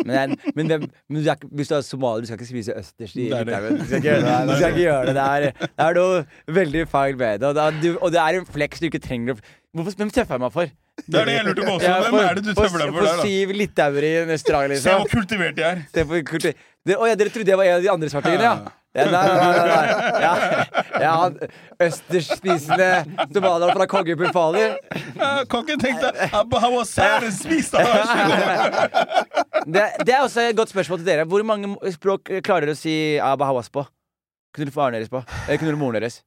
Men, jeg, men, hvem, men du er, hvis du er somalier, du skal ikke spise østers i. Litauen. Du skal ikke, du skal ikke gjøre det. Det er, det er noe veldig feil med det. Og det er, du, og det er en flex du ikke trenger å Hvorfor, Hvem tøffer jeg meg for? Det er det jeg lurte på også. Ja, Hvem er det du tøffer deg for For der, da? syv litauere i en restaurant, Se liksom. hvor kultivert de er. Se på kultur. Det, å ja, dere trodde jeg var en av de andre svartingene, ja? Ja, nei, nei, nei, nei. Ja, ja, østersspisende somalier fra konge Bufali. Kongen tenkte Han var Abba Hawasar spiste! Det, det er også et godt spørsmål til dere. Hvor mange språk klarer dere å si Aba Hawas på? Kunne du faren deres på? Eller kunne du moren deres?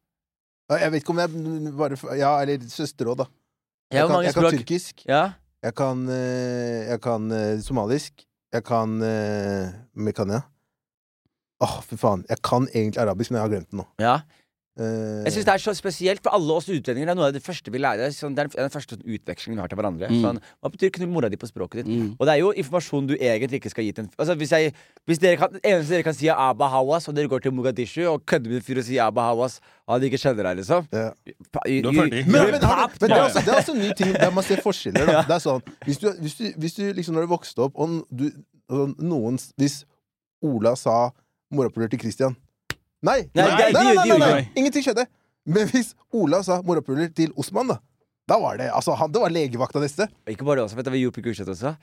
Jeg vet ikke om jeg bare Ja, eller søster òg, da. Jeg kan, mange jeg kan tyrkisk. Ja? Jeg kan, eh, jeg kan eh, somalisk. Jeg kan eh, Mekania. Åh, fy faen. Jeg kan egentlig arabisk, men jeg har glemt det nå. ja. Uh, Jeg synes det er så spesielt, for alle oss utlendinger Det er noe av det første vi lærer. Sånn, det er den første sånn utvekslingen vi har til hverandre. Mm. Sånn, hva betyr knull mora di på språket ditt? Mm. Og det er jo informasjon du egentlig ikke skal gi til en altså, hvis, jeg, hvis dere kan, eneste dere kan si, er Aba Hawas, og dere går til Mogadishu og kødder med en fyr og sier Aba Hawas, og han ikke kjenner deg, liksom Ja. I, Du er ferdig. Men, men, du- men det, er også, det er også en ny ting der man ser forskjeller. Da. Det er sånn Hvis du, hvis du, hvis du liksom når du vokste opp, og du, og noen Hvis Ola sa morapuler til Christian Nei! Nei, nei, det- nei, nei, de nei, nei, Ingenting skjedde. Men hvis Ola sa morapuler til Osman, da da var det altså, han, det var legevakta neste. Ikke bare det også, vet du hva vi gjorde på Gulset også?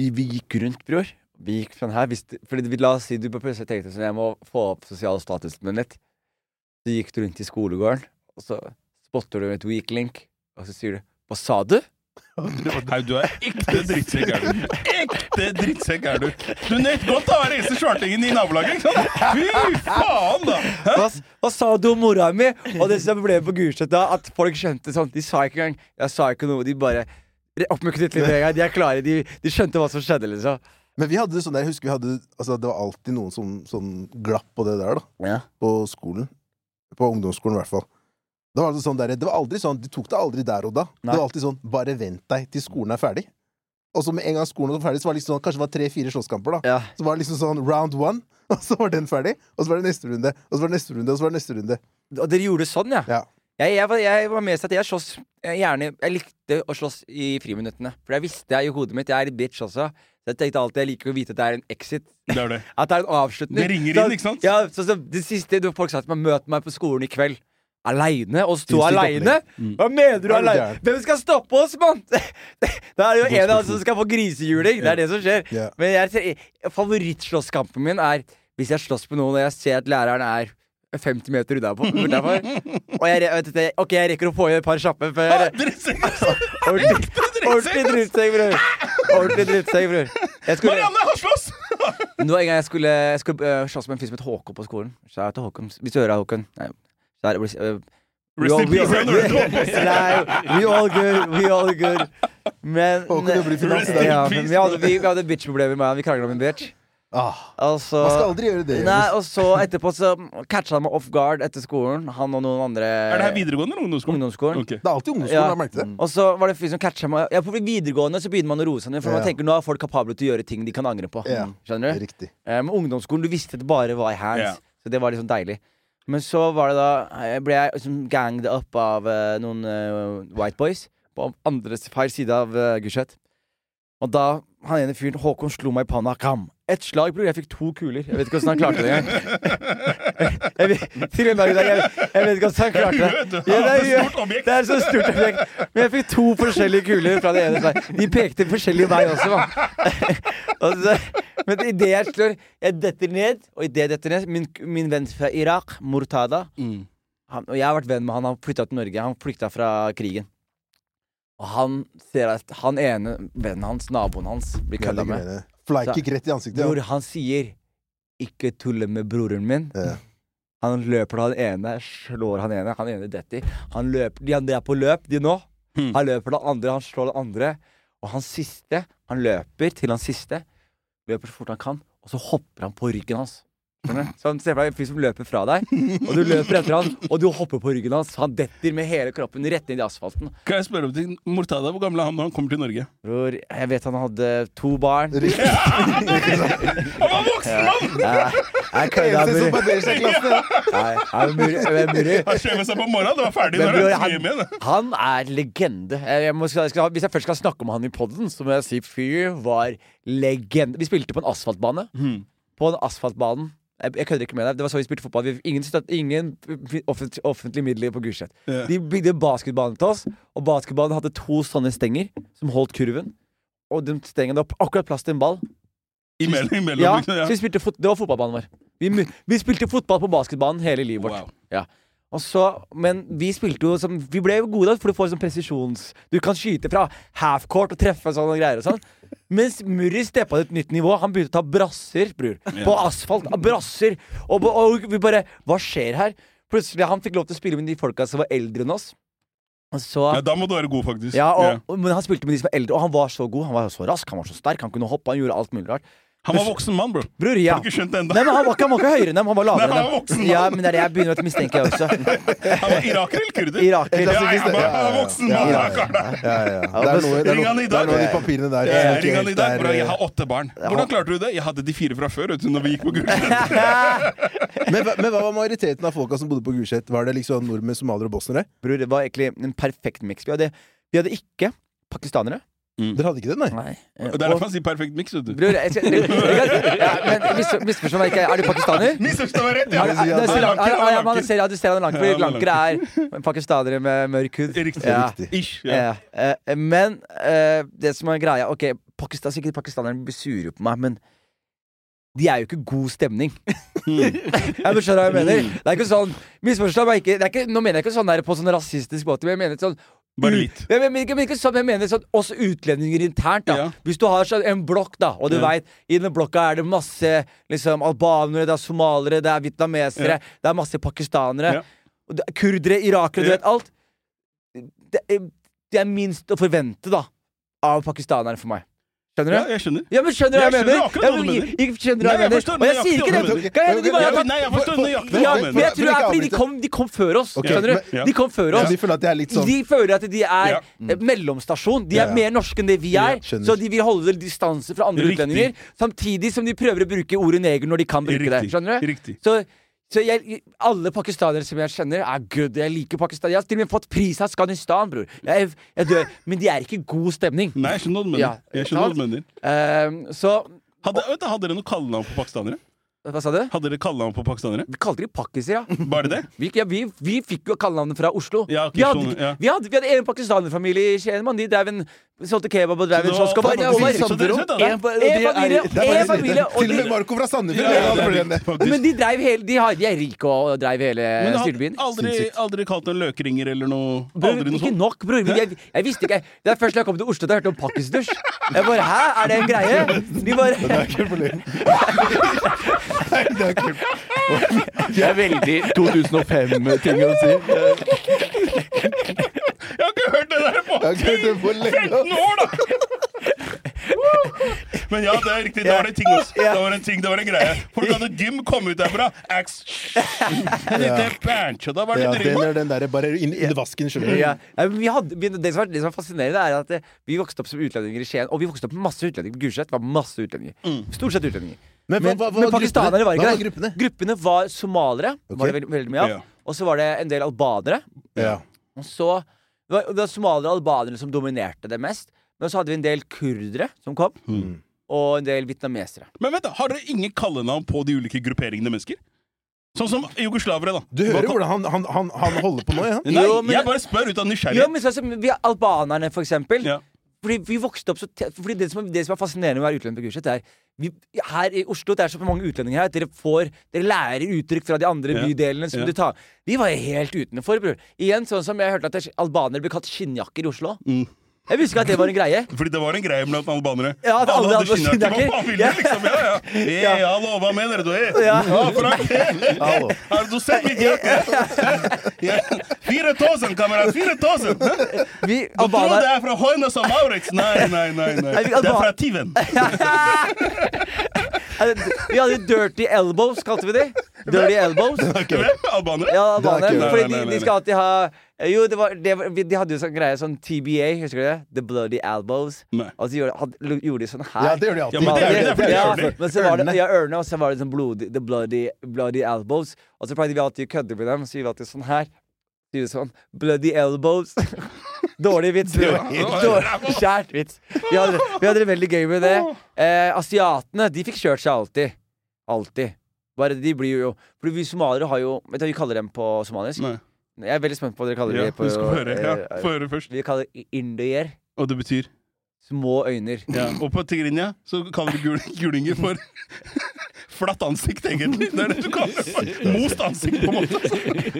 Vi, vi gikk rundt, bror. Vi gikk sånn her hvis, Fordi vi, La oss si du på plutselig tenkte sånn Jeg må få opp sosial status min litt. Så gikk du rundt i skolegården, og så spotter du et weak link, og så sier du Hva sa du? Nei, du er ekte drittsekk, er du. Ekte drittsekk er du. Du nøt godt å være eneste svartingen i nabolaget, ikke sant? Fy faen, da! Hva, hva sa du om mora mi? Og det som ble på Gulset da, at folk skjønte sånn De sa ikke engang Jeg sa ikke noe, de bare oppmyket litt med en gang. De er klare, de, de skjønte hva som skjedde, liksom. Men vi hadde sånn der, jeg husker vi hadde altså, Det var alltid noen som, sånn glapp på det der, da. Ja. På skolen. På ungdomsskolen, i hvert fall. Det var, sånn der, det var aldri sånn, De tok det aldri der og da. Nei. Det var alltid sånn Bare vent deg til skolen er ferdig. Og så med en gang skolen var ferdig, så var det liksom sånn, kanskje det var tre-fire slåsskamper. da Ja. Så var det liksom sånn round one, og så var den ferdig. Og så var det neste runde, og så var det neste runde, og så var det neste runde. Og dere gjorde sånn, ja? Ja. Jeg, jeg, var, jeg var med seg at jeg slåss eh, gjerne Jeg likte å slåss i friminuttene. For jeg visste jeg i hodet mitt Jeg er bitch også. Så jeg tenkte alltid jeg liker å vite at det er en exit. Det er det. At det er en avslutning. Det ringer inn, ikke sant? Ja, så, så Det siste folk sa til meg Møt meg på skolen i kveld. Aleine? Oss to aleine? Mm. Hva mener du aleine? Hvem skal stoppe oss, mann? Da er det jo en av oss som skal få grisehjuling. Det er det som skjer. Men jeg, favorittslåsskampen min er hvis jeg slåss med noen og jeg ser at læreren er 50 meter utenfor. utenfor og jeg, du, ok, jeg rekker å få i et par kjappe før jeg altså. Ordentlig drittsekk, bror. Ordentlig drittsekk, bror. Jeg Marianne, har slåss! Nå en gang jeg skulle, jeg skulle uh, slåss med en fyr som het Håkon på skolen. Hvis du hører Håkon Nei. Out, øh, we all- we all-. Nei, we all good. We all good. Men ja, men vi hadde, vi, vi hadde bitch-problemer med han. Vi krangla om en bitch. Ah, altså, man skal aldri gjøre det. Nei, og så etterpå så catcha han meg off guard etter skolen. Han og noen andre Er det her videregående eller ungdomsskolen? ungdomsskolen. Okay. Det er alltid ungdomsskolen, Ja. jeg merket det. Og så var det fyr som catcha meg. Ja, på videregående så begynner man å roe seg ned, for man tenker nå er folk kapable til å gjøre ting de kan angre på. Ja. Skjønner du? Riktig. Eh, Men ungdomsskolen, du visste at det bare var i hands. Ja. Så det var liksom deilig. Men så var det da jeg ble jeg liksom ganged up av eh, noen eh, white boys på andre feil side av uh, Gulset. Og da han ene fyren, Håkon, slo meg i panna. Kam! Ett slag, bror. Jeg fikk to kuler. Jeg vet ikke hvordan han klarte det engang. Jeg vet- Til en dag i dag, jeg, jeg vet ikke hvordan han klarte det. Ja, det, er, Stort objekt. det er så stort objekt. Men jeg fikk to forskjellige kuler fra det ene seg. De pekte forskjellig vei også, mann. Og så, men idet jeg slår Jeg detter ned, og idet jeg detter ned Min, min venn fra Irak, Murtada Mm. han, Og jeg har vært venn med han. Han flytta til Norge. Han flykta fra krigen. Og han ser at han ene vennen hans, naboen hans, blir kødda med. Flykick rett i ansiktet. Bror, Ja. han sier 'ikke tulle med broren min'. Ja. Han løper til han ene, slår han ene, han ene detter. Han løper, de andre er på løp, de nå. Hmm. Han løper til den andre, han slår den andre. Og han siste, han løper til han siste. Løper så fort han kan, og så hopper han på ryggen hans. Skjønner Se Så han ser for deg en fyr som løper fra deg, og du løper etter han, og du hopper på ryggen hans. Han detter med hele kroppen rett ned i asfalten. Kan jeg spørre om ting? Mortada, hvor gammel er han når han kommer til Norge? Bror, jeg vet han hadde to barn. Riktig. Han var voksen mann! Ja, jeg kødda, bror. ja. Han skjøv seg på morgenen, det var ferdig Men bror, han han, er legende. Jeg jeg må, jeg skal, hvis jeg først skal snakke om han i poden, så må jeg si fyr var legende. Vi spilte på en asfaltbane. Hmm. På en asfaltbanen. Jeg, jeg kødder ikke med deg. Det var så vi spilte fotball. Vi, ingen, ingen offentlige offentlig, midler på Gulset. Yeah. De bygde basketbane til oss, og basketbanen hadde to sånne stenger som holdt kurven. Og den stengen, det var akkurat plass til en ball. Imellom, imellom Ja, liksom, ja. så vi spilte fot Det var fotballbanen vår. Vi, vi spilte fotball på basketbanen hele livet vårt. Wow. Ja. Så, men vi spilte jo som Vi ble jo gode for du får sånn presisjons Du kan skyte fra halfcourt og treffe sånne greier og sånn. Mens Murray steppa til et nytt nivå. Han begynte å ta brasser, bror. På asfalt. Brasser. Og, og vi bare Hva skjer her? Plutselig Han fikk lov til å spille med de folka som var eldre enn oss. Så Ja, da må du være god, faktisk. ja, og, yeah. Men han spilte med de som var eldre, og han var så god. Han var så rask, han var så sterk, han kunne hoppe, han gjorde alt mulig rart. Han var voksen mann, bro. Bror, ja. Har du ikke skjønt det ennå? Nei, men han var, ikke, han var ikke høyere enn dem, han var lavere Nei, han enn var voksen, dem. Ja, men det er det jeg begynner å mistenke, jeg også. Han var iraker eller kurder? Iraker. Ja, ja, Ja, han var- ja, han var ja, voksen ja, mann, ja. Ja, ja, ja. Det er noe, det er Ring han noe, i det er dag. noe de papirene der. Ja, Ring han i dag, er, bro. Jeg eh, har åtte barn. Hvordan klarte du det? Jeg hadde de fire fra før vet du, når vi gikk på Gulset. men, men hva var majoriteten av folka som bodde på Gulset? Var det liksom nordmenn, somaliere og bosnere? Bror, det var egentlig en perfekt miks. Vi vi hadde ikke pakistanere. Dere hadde ikke det, nei? Nei. Det er derfor han sier perfekt miks, vet du. Bror, jeg, skal, jeg, jeg, ja, men mis- misforstå meg ikke. Er du pakistaner? Misforstå meg rett! Ja. er, er, Ja, Sri Lanka- ja, ja, man ser, ja, du ser han er lanker, Ja, fordi er lankere er pakistanere med mørk hud. Riktig. Ja. Riktig. Ish. Ja. Ja, eh, men eh, det som er greia Ok, Pakistan, sikkert pakistanerne blir sure på meg, men de er jo ikke god stemning. jeg skjønner hva jeg mener. Det er ikke sånn Misforstå meg ikke. Det er ikke. Nå mener jeg ikke sånn der på sånn rasistisk måte, men jeg mener sånn Bare litt. Jeg mener ikke, men ikke sånn, jeg mener sånn oss utlendinger internt. da Ja. Hvis du har sånn en blokk, da, og du Ja. vet I den blokka er det masse liksom albanere, det er somalere, det er vietnamesere, Ja. det er masse pakistanere, det er kurdere, irakere, du vet alt. Det det er minst å forvente, da, av pakistanere for meg. Skjønner du? Ja, jeg skjønner. Ja, men skjønner du hva Jeg jeg mener? akkurat Ja, hva du mener. jeg- jeg skjønner hva jeg jeg mener. Og jeg sier ikke du det. Kan hende de bare har tatt nei, jeg forstår For- nøyaktig hva du mener. men jeg tror det er fordi de kom, de kom før oss. Okay. Skjønner du? De kom før Ja, oss. de føler at det er litt sånn De føler at de er Ja. eh, mellomstasjon. De er mer norske enn det vi er. Ja, så de vil holde distanse fra andre Riktig. utlendinger. Samtidig som de prøver å bruke ordet neger når de kan bruke det. Skjønner du? Riktig. Så, så jeg, alle pakistanere som jeg kjenner, er good. Jeg liker Pakistan. Jeg har til og med fått pris av Afghanistan, bror. Jeg, jeg dør. Men de er ikke god stemning. Nei, jeg skjønner hva du mener. Ja. Ehm, så Hadde, vet du, hadde dere noe kallenavn på pakistanere? Hva sa du? Hadde dere kallenavn på pakistanere? Vi kalte de pakkiser, ja. Bare det? Vi, ja, vi, vi fikk jo kallenavnet fra Oslo. Ja, vi, hadde, sånn, ja. vi, hadde, vi hadde en pakistanerfamilie i Skien. De drev en solgte kebab og drev en Så kiosk. og og En familie, en familie Til og med Marco fra Sandefjord. Men de dreiv hele De, har, de er rike og drev hele styrbyen. styrebyen. aldri, aldri kalt en løkringer eller noe? Bror, Aldri noe ikke sånt? nok, bror. Jeg, jeg visste ikke Det er først da jeg kom til Oslo at jeg hørte om pakkisdusj. Jeg bare Hæ, er det en greie? De bare Det er. Nei, det er kult. Det er veldig 2005-ting å si. Jeg har ikke hørt det der på Jeg har ikke hørt det på lenge. 15 år, da! Men ja, det er riktig. Det var en ting også. Det var en ting, det var en greie. Folk hadde gym, kom ut derfra. Ax. Litt bancho, da var det Ja, med. er den der bare inn i vasken, skjønner du. ja. Ja, vi hadde, det, som er, det som er fascinerende, er at eh, vi vokste opp som utlendinger i Skien. Og vi vokste opp med masse utlendinger. På Gulset var masse utlendinger. Stort sett utlendinger. Men hva- hva- hva men pakistanere var ikke der. det. gruppene? Gruppene var somalere. okay. Var det veldig, veldig mye av. Ja. Og så var det en del albanere. Ja. Og så det var, det var somalere og albanere som dominerte det mest. Men så hadde vi en del kurdere som kom. Mm. Og en del vietnamesere. Men vent da, Har dere ingen kallenavn på de ulike grupperingene mennesker? Sånn som jugoslavere, da. Du hører hvordan han, han, han, han holder på nå, ja? Nei, Jo, men- jeg bare spør ut av nysgjerrighet. Jo, men så, så, vi er albanerne, for eksempel. Ja. Fordi vi vokste opp så Fordi det som, er, det som er fascinerende med å være utlending på kurset, er vi, Her i Oslo det er så mange utlendinger her at dere får Dere lærer uttrykk fra de andre Ja. bydelene som Ja. du tar Vi var helt utenfor, bror. Igjen, sånn som jeg hørte at albanere blir kalt skinnjakker i Oslo. Mm. Jeg husker at det var en greie. Fordi det var en greie blant albanere. Ja, at alle hadde skinnjakker. Hva faen vil liksom? Ja, ja. Hey, hallo, hva mener du? Hey. Ja. Ja, Frank. Hallo. Har du sett mitt jakke? Ja. 4000, kamerat! 4000! Du Vi tror det er fra Hoynes og Maurits? Nei, nei, nei. nei. Det er fra Tiven. Vi hadde dirty elbows, kalte vi de. Dirty elbows. Albanere? Ja, Det er albanere. Fordi de, de skal alltid ha Jo, det var, det var, de hadde jo sånn greie, sånn TBA, husker du det? The bloody elbows. Nei. Og så gjorde, hadde, gjorde de sånn her. Ja, det gjør de alltid. Ja, men det det, det ja, men så var det Ørene. ja, ørene, og så var det sånn blodig, the bloody, bloody elbows. Og så pleide vi alltid å kødde med dem, så gjorde vi alltid sånn her. Så gjorde vi sånn Bloody elbows. Dårlig vits. Dårlig- ræva. Vits. Vi hadde, vi hadde det veldig gøy med det. Eh, asiatene, de fikk kjørt seg alltid. Alltid. Bare de blir jo Fordi vi somaliere har jo Vet du hva vi kaller dem på somalisk? Nei. Jeg er veldig spent på hva dere kaller Ja, det på du skal høre. Ja, eh, få høre først. Vi kaller det indier. Og det betyr Små øyner. ja. Og på tigrinja så kaller vi gul, gulinger for flatt ansikt, egentlig. Det er det du kaller det. Most ansikt, på en måte.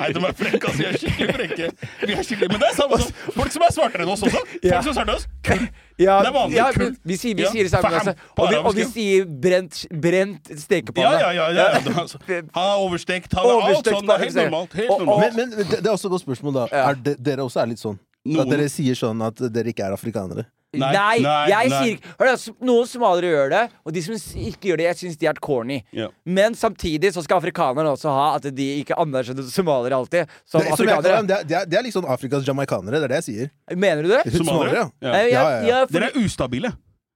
Nei, de er frekke, altså. Vi er skikkelig frekke. Vi er skikkelig, Men det er samme som folk som er svartere enn oss også. Folk som er svartere enn oss. Kull. Ja, Det er vanlig, ja, kull. vi sier, vi Ja, sier det samme. Altså. Og, vi, og vi sier brent, brent stekepanne. Ja, ja, ja. ja, ja. Altså, Han er overstekt. Han er alt sånn. Det er helt normalt. Helt Og- og- normalt. Men, men det, det er også et godt spørsmål, da. Er det, dere også er litt sånn? Noen- At dere sier sånn at dere ikke er afrikanere? Nei, Nei, nei, jeg nei. sier ikke Hør da, Noen somaliere gjør det, og de som ikke gjør det, jeg syns de er corny. Ja. Men samtidig så skal afrikanerne også ha at de ikke anerkjenner somaliere alltid som Det, som jeg afrikanere. dem, det, er- det, er, det er sånn Afrikas jamaicanere. Det er det jeg sier. Mener du det? Somaliere? ja. Ja. Nei, jeg- Ja, ja, ja. ja, for- Dere er ustabile.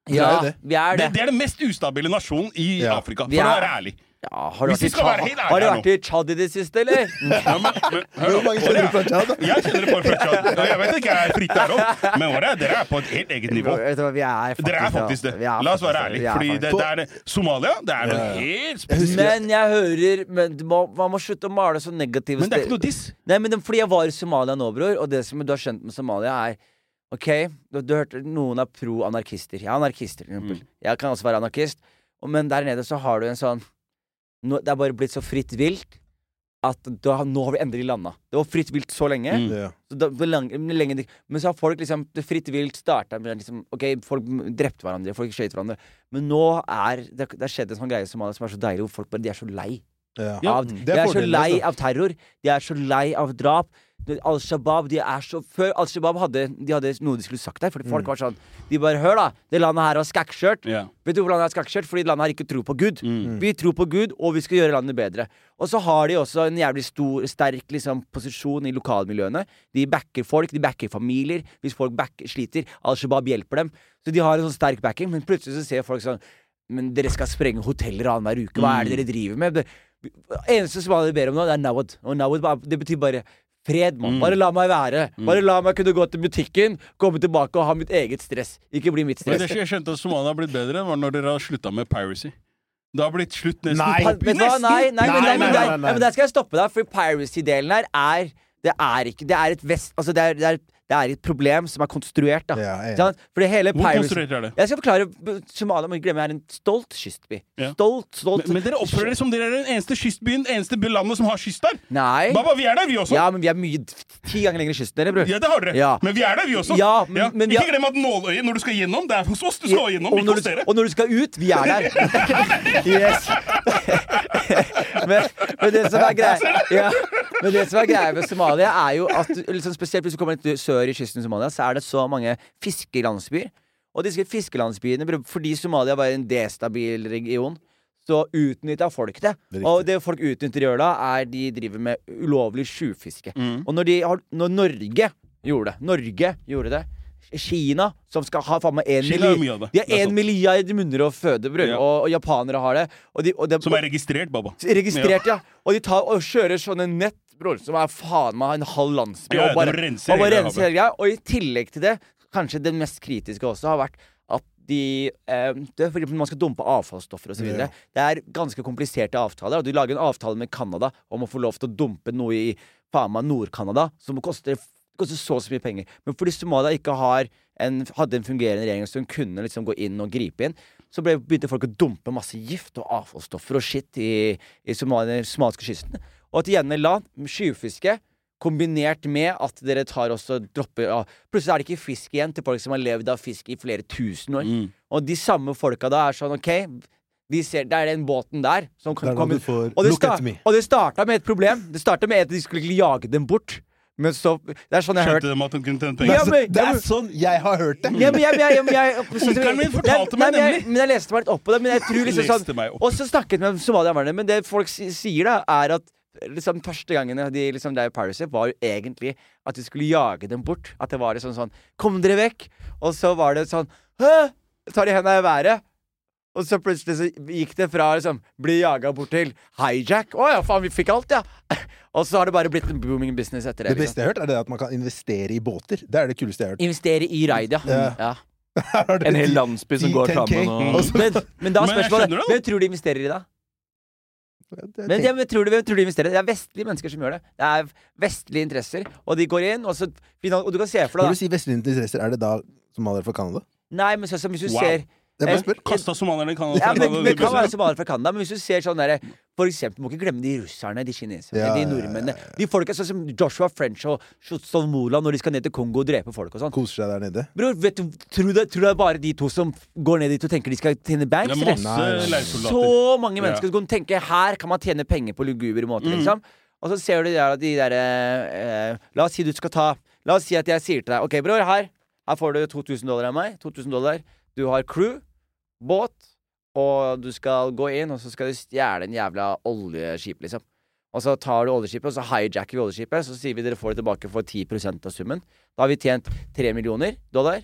ja, er det. vi er Det, det. det er den mest ustabile nasjonen i Ja. Afrika, for å er- være ærlig. Ja, har du vært i ærlige har du vært i Tsjad i det siste, eller? Ja, men, men, hør Hvor mange kjenner du fra Tsjad? Jeg kjenner det for fra Tsjad. Jeg vet ikke, jeg er fritt der òg, men året, dere er på et helt eget nivå. Er Dere er faktisk det. La oss være ærlige. Fordi det, det er. Somalia det er noe helt spesielt. Men jeg hører men du må, Man må slutte å male så negative Men det er ikke noe diss. Nei, men Fordi jeg var i Somalia nå, bror, og det som du har skjønt med Somalia, er OK, du, du hørte noen er pro-anarkister. Jeg er anarkist, for eksempel. Mm. Jeg kan også være anarkist. Men der nede så har du en sånn nå, Det er bare blitt så fritt vilt at da, nå har vi endelig landa. Det var fritt vilt så lenge. Mm. Så da, lang, men lenge de- men så har folk liksom Det fritt vilt starta med liksom OK, folk drepte hverandre, folk skøyt hverandre. Men nå er det, det har skjedd en sånn greie som, som er så deilig, hvor folk bare De er så lei. Ja. Ja, Av, de er er så lei altså. av terror. De er så lei av drap. Al Shabaab de er så Før Al Shabaab hadde, de hadde noe de skulle sagt der. Fordi folk Mm. var sånn De bare Hør, da! Det landet her har skakkskjørt. Yeah. Vet du hvorfor landet har skakkskjørt? Fordi landet har ikke tro på Gud. Mm. Vi tror på Gud, og vi skal gjøre landet bedre. Og så har de også en jævlig stor, sterk liksom, posisjon i lokalmiljøene. De backer folk, de backer familier. Hvis folk backer, sliter, Al Shabaab hjelper dem. Så de har en sånn sterk backing, men plutselig så ser folk sånn Men dere skal sprenge hoteller annenhver uke. Hva er det dere driver med? Det eneste som alle ber om nå, det er nawad. Og nawad, det betyr bare fred, mann. Mm. Bare la meg være. Bare la meg kunne gå til butikken, komme tilbake og ha mitt eget stress. Ikke bli mitt stress. Men det jeg skjønte at Somalia har blitt bedre, var når dere har slutta med piracy. Det har blitt slutt nesten. Nei. Vet du hva? Nei, nei, men, Nei, nei, men, nei, der, nei, nei. nei, men der skal jeg stoppe deg, for piracy-delen her er Det er ikke Det er et vest... Altså, det er, det er, det er et problem som er konstruert, da. Ja, ja. Fordi hele Hvor piracy konstruert er det? Jeg skal forklare. Somalia må ikke glemme er en stolt kystby. Ja. Stolt, stolt Men, men dere oppfører dere som dere er den eneste kystbyen, eneste landet som har kyst der. Nei. Baba, vi er der, vi også. Ja, men vi er mye ti ganger lenger i kysten dere, bror. Ja, det har dere. Ja. Men vi er der, vi også. Ja, men- men vi Ikke glem at nåløyet når du skal gjennom, det er hos oss du skal gjennom, og, når du, og når du skal ut, vi er der. yes. men, men det som er greia ja, Men det som er greia med Somalia, er jo at liksom Spesielt hvis du kommer litt sør i kysten i Somalia, så er det så mange fiskelandsbyer. Og disse fiskelandsbyene, fordi Somalia var en destabil region, så utnytta folk det. Det og det folk utnytter gjør da, er de driver med ulovlig sjufiske Mm. Og når, de har, når Norge gjorde det Norge gjorde det Kina, som skal ha faen meg én milliard. De har én milliard munner å føde, bror. Ja. Og, og japanere har det. Og de, og de, Som er registrert, Baba. registrert, ja. Og de tar og kjører sånne nett, bror, som er faen meg en halv landsby. Ja, ja, og bare, renser og bare renser hele greia. Og i tillegg til det, kanskje det mest kritiske også, har vært at de eh, det for eksempel Man skal dumpe avfallsstoffer osv. Ja. Det er ganske kompliserte avtaler. Og du lager en avtale med Canada om å få lov til å dumpe noe i faen meg Nord-Canada, som koster, koster så så mye penger. Men fordi Somalia ikke har en, hadde en fungerende regjering som kunne liksom gå inn og gripe inn, så ble, begynte folk å dumpe masse gift og avfallsstoffer og shit i, i somaliske kysten. Og at gjerne land, skyfiske, kombinert med at dere tar også dropper av Plutselig er det ikke fisk igjen til folk som har levd av fisk i flere tusen år. Mm. Og de samme folka da er sånn OK, de ser, det er den båten der som kan komme får og det, Look sta at me. og det starta med et problem. Det starta med at de skulle jage dem bort. Men så Det er sånn jeg har hørt de at de kunne tjene penger? Ja, men- det er sånn jeg har hørt det! ja, men jeg, jeg, jeg, jeg, Onkelen min fortalte meg men jeg, nemlig. men jeg leste meg litt opp på det. Men jeg tror liksom sånn. Og så snakket vi med somalierne, men det folk sier, da, er at liksom første gangen de liksom drev Piracy, var jo egentlig at de skulle jage dem bort. At det var liksom sånn Kom dere vekk! Og så var det sånn Hæ? Tar de henda i været? Og så plutselig så gikk det fra liksom bli jaga bort til hijack. Å ja, faen, vi fikk alt, ja! Og så har det bare blitt en booming business etter det. Det beste jeg har hørt, er det at man kan investere i båter. Det er det kuleste jeg har hørt. Investere i raid, ja. Ja. ja. En hel landsby som går sammen og Men, men da er spørsmålet. Hvem tror de investerer i det? Det- Men, ja, tror du, hvem tror du investerer? Det er vestlige mennesker som gjør det. Det er vestlige interesser. Og de går inn, og så Og du kan se for Når du sier vestlige interesser, er det da somaliere fra Canada? da Nei, men sånn som hvis du Wow. ser Bare. Kasta somalierne i Canada. Ja, men, men det kan være somaliere fra Canada, men hvis du ser sånn derre For eksempel, må ikke glemme de russerne, de kineserne, Ja, de ja, ja, nordmennene. De folka sånn som Joshua French og Shutsol Mola når de skal ned til Kongo og drepe folk og sånn. Koser seg der nede. Bror, vet du, tror du, tror du det er bare de to som går ned dit og tenker de skal tjene Det banks? er masse. Så mange Ja. mennesker som tenker her kan man tjene penger på lugubre måter, Mm. liksom. Og så ser du der der, de derre eh, La oss si du skal ta La oss si at jeg sier til deg OK, bror, her, her får du 2000 dollar av meg. 2000 dollar. Du har crew, båt, og du skal gå inn, og så skal du stjele en jævla oljeskip, liksom. Og så tar du oljeskipet, og så hijacker vi oljeskipet. Så sier vi dere får det tilbake for 10% av summen. Da har vi tjent 3 millioner dollar.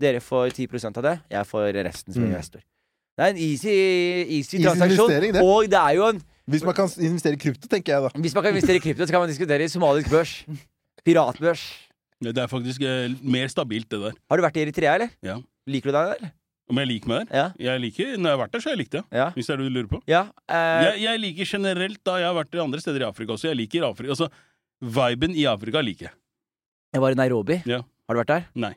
Dere får 10% av det. Jeg får resten som Mm. investor. Det er en easy, easy, Easy transaksjon. det. Og det er jo en Hvis man kan investere i krypto, tenker jeg da. Hvis man kan investere i krypto, så kan man diskutere i somalisk børs. Piratbørs. Det er faktisk eh, mer stabilt, det der. Har du vært i Eritrea, eller? Ja. Liker du deg der, eller? Om jeg liker meg der? Ja. Jeg liker, Når jeg har vært der, så har jeg likt det. Ja. Hvis det er det du lurer på. ja eh, Jeg, jeg liker generelt, da jeg har vært andre steder i Afrika også. Jeg liker Afrika. Altså, viben i Afrika liker jeg. Jeg var i Nairobi. Ja. Har du vært der? Nei.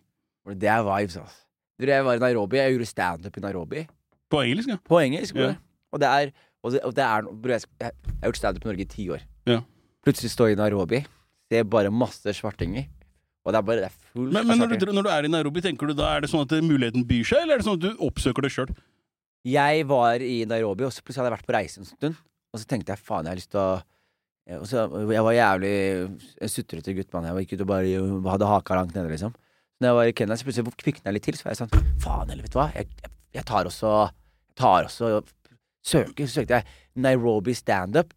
Det er vibes, altså. Jeg var i Nairobi. Jeg gjorde standup i Nairobi. På engelsk, ja. På engelsk. Ja. Og det er, og det, og det er bro, jeg, jeg har gjort standup i Norge i ti år. Ja. Plutselig står jeg i Nairobi, ser bare masse svartinger. Og det er bare det er fullt Men, men når, du, når du er i Nairobi, tenker du da er det sånn at muligheten byr seg, eller er det sånn at du oppsøker det sjøl? Jeg var i Nairobi, og så plutselig hadde jeg vært på reise en stund. Og så tenkte jeg faen, jeg har lyst til å og så, Jeg var jævlig sutrete gutt, mann. Jeg var ikke ute og bare hadde haka langt nede, liksom. Når jeg var i Kenya, så plutselig kvikna jeg litt til. Så var jeg sånn Faen, eller vet du hva? Jeg, jeg, jeg tar også Tar også Søker. Så søkte jeg Nairobi standup.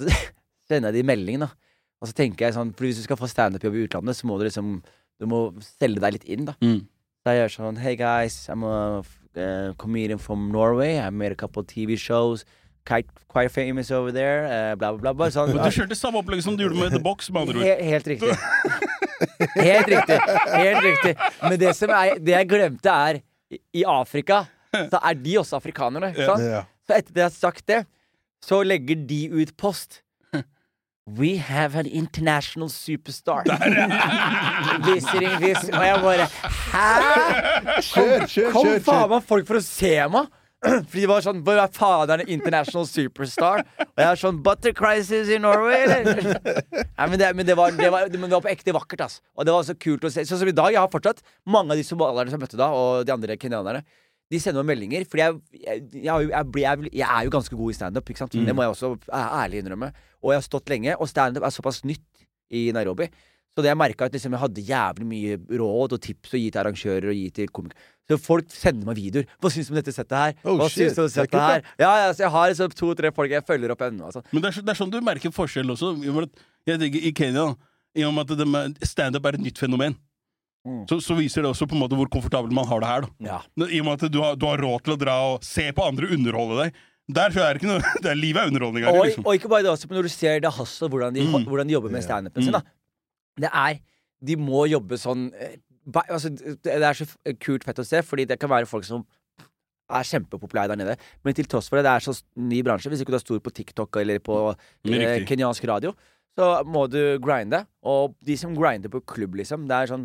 Så sender jeg de meldingen, da. Og så tenker jeg sånn For hvis du skal få standup-jobb i utlandet, så må du liksom Du må selge deg litt inn, da. Mm. Så jeg gjør sånn Hey guys, I'm a uh, comedian from Norway. I made a couple TV shows. Quite, quite famous over there. Uh, bla, bla, bla. Sånn. Men du kjørte samme opplegg som du gjorde med The Box, med andre ord. Helt, helt riktig. Helt riktig. Helt riktig. Men det som jeg, det jeg glemte, er i- I Afrika så er de også afrikanere. sant? Yeah. Så etter at jeg har sagt det, så legger de ut post. We have an international superstar. Visiting this Og jeg bare Hæ?! Kjør, kjør, Kom kjør! faen meg folk for å se meg! Fordi de var sånn Hvor er faderen international superstar? Og jeg er sånn Butter crisis in Norway, eller? Nei, men det, men det, var, det, var, men det var på ekte vakkert, ass. Og det var så kult å se. Sånn som i dag, jeg har fortsatt mange av de somalierne som jeg møtte da, og de andre kenyanerne. De sender meg meldinger, fordi jeg, jeg, jeg, jeg, er jo ganske god i standup. ikke sant? Det må jeg også ærlig innrømme. Og jeg har stått lenge, og standup er såpass nytt i Nairobi. Så det jeg merka at liksom jeg hadde jævlig mye råd og tips å gi til arrangører og gi til komikere. Så folk sender meg videoer. 'Hva syns du om dette settet her?' Oh, Hva shit. syns du om Det er settet her? Ja, ja, så jeg har liksom to-tre folk jeg følger opp ennå. Altså. Men det er, det er sånn du merker forskjell også. Jeg tenker I Kenya, i og med at det standup er et nytt fenomen, Mm. så, så viser det også på en måte hvor komfortabel man har det her. da Ja. I og med at du har, du har råd til å dra og se på andre underholde deg. Der er det ikke noe det er Livet er underholdning her. Og, Liksom. og ikke bare det også, men når du ser det hustle, hvordan de, Mm. hvordan de jobber med standupen sin. da Det er De må jobbe sånn eh, altså, Det er så kult fett å se, fordi det kan være folk som er kjempepopulære der nede. Men til tross for det, det er så ny bransje. Hvis ikke du er stor på TikTok eller på eh, kenyansk radio, så må du grinde. Og de som grinder på klubb, liksom Det er sånn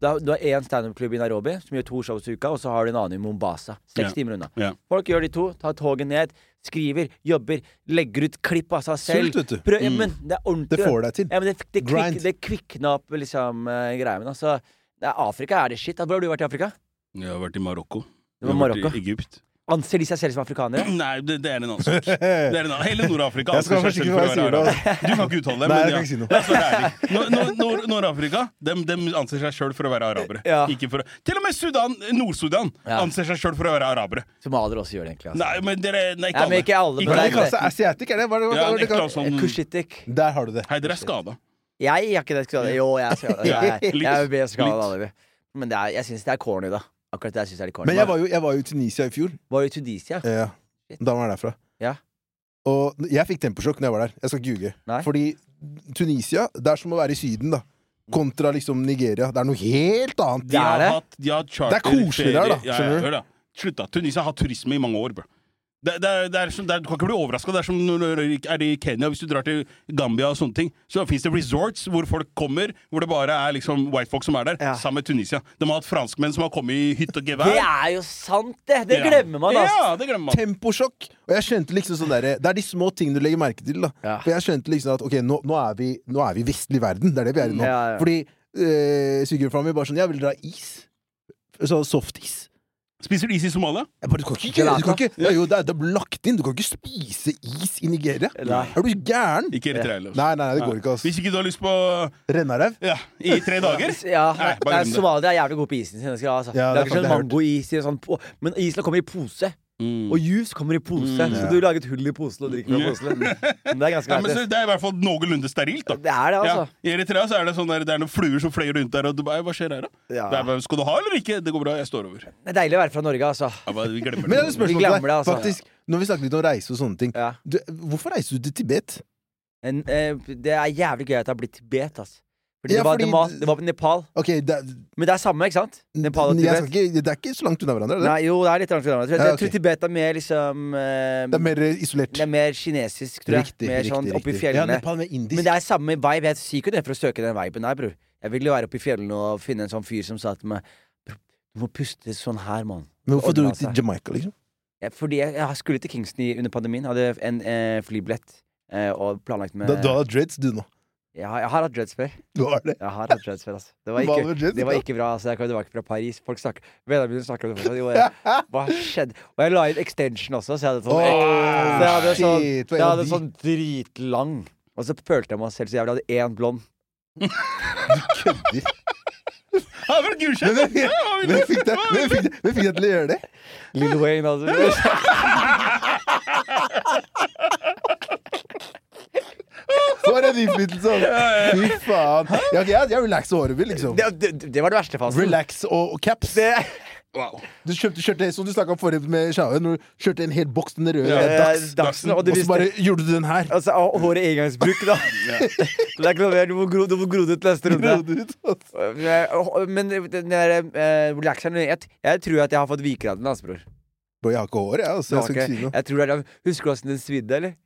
du har, én standup-klubb i Nairobi som gjør to shows i uka, og så har du en annen i Mombasa. Seks Ja. timer unna. Ja. Folk gjør de to, tar toget ned, skriver, jobber, legger ut klipp av seg selv. Sult, vet du. Prøv, Mm. men det er ordentlig. Det får deg til. Ja, men det, det, Grind. kvik, det kvikna opp liksom uh, greia mi. Altså, Afrika er det shit. Hvor har du vært i Afrika? Jeg har vært i Marokko. Du var har Marokko. I Egypt. Anser de seg selv som afrikanere? Nei, det, det er en annen sak. Det er en annen. Hele Nord-Afrika anser seg selv ikke for å være arabere. Du kan ikke uttale det, Nei, men ja. si Nord-Afrika dem, dem anser seg sjøl for å være arabere. Ja. Ikke for, å- til og med Sudan, Nord-Sudan Ja. anser seg sjøl for å være arabere. Somaliere også gjør det, egentlig. Altså. Nei, men dere Nei, ikke Ja, men alle. ikke alle, men Ikke Hva det det de er- Asiatic, er det? Hva det, hva de annet sånn Kushitik. Der har du det. Hei, dere er skada. Jeg har ikke det skada. Jo, jeg er skada. Jeg, jeg, jeg, jeg, jeg, jeg, jeg, jeg. Men det er, jeg syns det er corny, da. Akkurat det jeg synes er litt. Men jeg var jo, jeg var jo i Tunisia i fjor. Var du i Tunisia? Ja. Da var jeg derfra. Ja. Og jeg fikk temposjokk når jeg var der. Jeg skal ikke ljuge. Nei. Fordi Tunisia, det er som å være i Syden, da. Kontra liksom Nigeria. Det er noe helt annet. De har det? hatt de har charter, Det er koselig der, da, skjønner ja, du? hør da. Slutt, da. Tunisia har hatt turisme i mange år, bro. Det, det er, det er som, det er, du kan ikke bli overraska. Det er som når du er i Kenya, hvis du drar til Gambia og sånne ting. Så fins det resorts hvor folk kommer, hvor det bare er liksom white folk som er der, Ja. sammen med Tunisia. De har hatt franskmenn som har kommet i hytte og gevær. Det er jo sant, det! Det Ja. glemmer man, altså. Ja, det glemmer man. Temposjokk. Og jeg skjønte liksom sånn derre Det er de små tingene du legger merke til. da Ja. For jeg skjønte liksom at ok, nå, nå, er vi, nå er vi i vestlig verden. Det er det vi er i nå. Ja, ja. Fordi øh, svigerfaren min bare sånn Jeg vil dra is. Så softis. Spiser du is i Somalia? Jeg bare, du kan ikke, du kan ikke, det er jo det er, det er lagt inn. Du kan ikke spise is i Nigeria. Nei. Er du gæren? Ikke Eritrea heller. Nei, nei, det går ikke, ass. Hvis ikke du har lyst på Rennarev? Ja, i tre dager. Ja, Nei, nei. Somalia er jævlig god på isen sin. altså. Ja, det er ikke sånn mangois i en sånn Men isen kommer i pose. Mm. Og juice kommer i pose. Mm. Så du lager et hull i posen og drikker fra posen. Men Det er ganske Ja, men så det er i hvert fall noenlunde sterilt, da. Det er det, Ja. altså. I Eritrea så er det sånn der, det er noen fluer som fløyer rundt der, og du bare Hva skjer her, da? Ja. Det er bare, skal du ha eller ikke? Det går bra, jeg står over. Det er deilig å være fra Norge, altså. Ja, bare, vi glemmer jeg det. Men Vi glemmer det, altså. Faktisk, når vi snakker litt om reise og sånne ting Ja. du, Hvorfor reiser du til Tibet? En, eh, det er jævlig gøy at det har blitt Tibet, altså. Fordi, Ja, det, var, fordi- det, var, det var på Nepal. Okay, det, Men det er samme, ikke sant? Nepal og Tibet. ikke, det er ikke så langt unna hverandre? er det? Nei, jo, det er litt annet. Jeg, tror- Ja, jeg tror Tibet er mer liksom uh, Det er mer isolert. det er mer kinesisk, tror jeg. Riktig, mer sånn oppi fjellene. Ja. Nepal med indisk. Men det er samme vibe. Jeg sier ikke det for å søke den viben der, bror. Jeg vil jo være oppe i fjellene og finne en sånn fyr som sa til meg Du må puste sånn her, mann. Men hvorfor dro du til. Jamaica, liksom? Ja, Fordi jeg, jeg skulle til Kingston under pandemien. Hadde en eh, flybillett eh, og planlagt med Da, du har dreads, du, nå. Jeg, har, jeg har hatt dreads før. Du har det. Jeg har hatt dreads før, altså. Det var ikke, var det det var ikke bra. Altså, jeg kom tilbake fra Paris. Folk snakker Vennene mine snakker om det fortsatt. Jo, jeg, hva skjedde? Og jeg la inn extension også, så jeg hadde sånn Åh, så jeg hadde sånn, shit, jeg hadde sånn dritlang. Og så følte jeg meg selv så jævlig. Jeg hadde én blond. Kødder. Ja, men Men gulskjøtt! hvem, fikk deg, til å gjøre det? Lil Wayne, altså. For en innflytelse! altså. Fy faen. Jeg, jeg, jeg og håret mitt, liksom. Det, det, det var det verste fasen. Relax og, og caps. Det, Wow. Du kjøpte, kjørte, som du snakka om forrige med Sjave, når du kjørte en hel boks den røde Ja. eh, dags, Dagsen, og så bare gjorde du den her. Altså, håret engangsbruk, da. det er ikke noe mer. Du må gro, du må gro det ut neste runde. Altså. Eh, Men den der uh, relaxeren jeg, jeg tror at jeg har fått viker av den, altså, bror. Bro, jeg har ikke hår, jeg. Altså, jeg noe. Jeg tror det er, Husker du åssen den svidde, eller?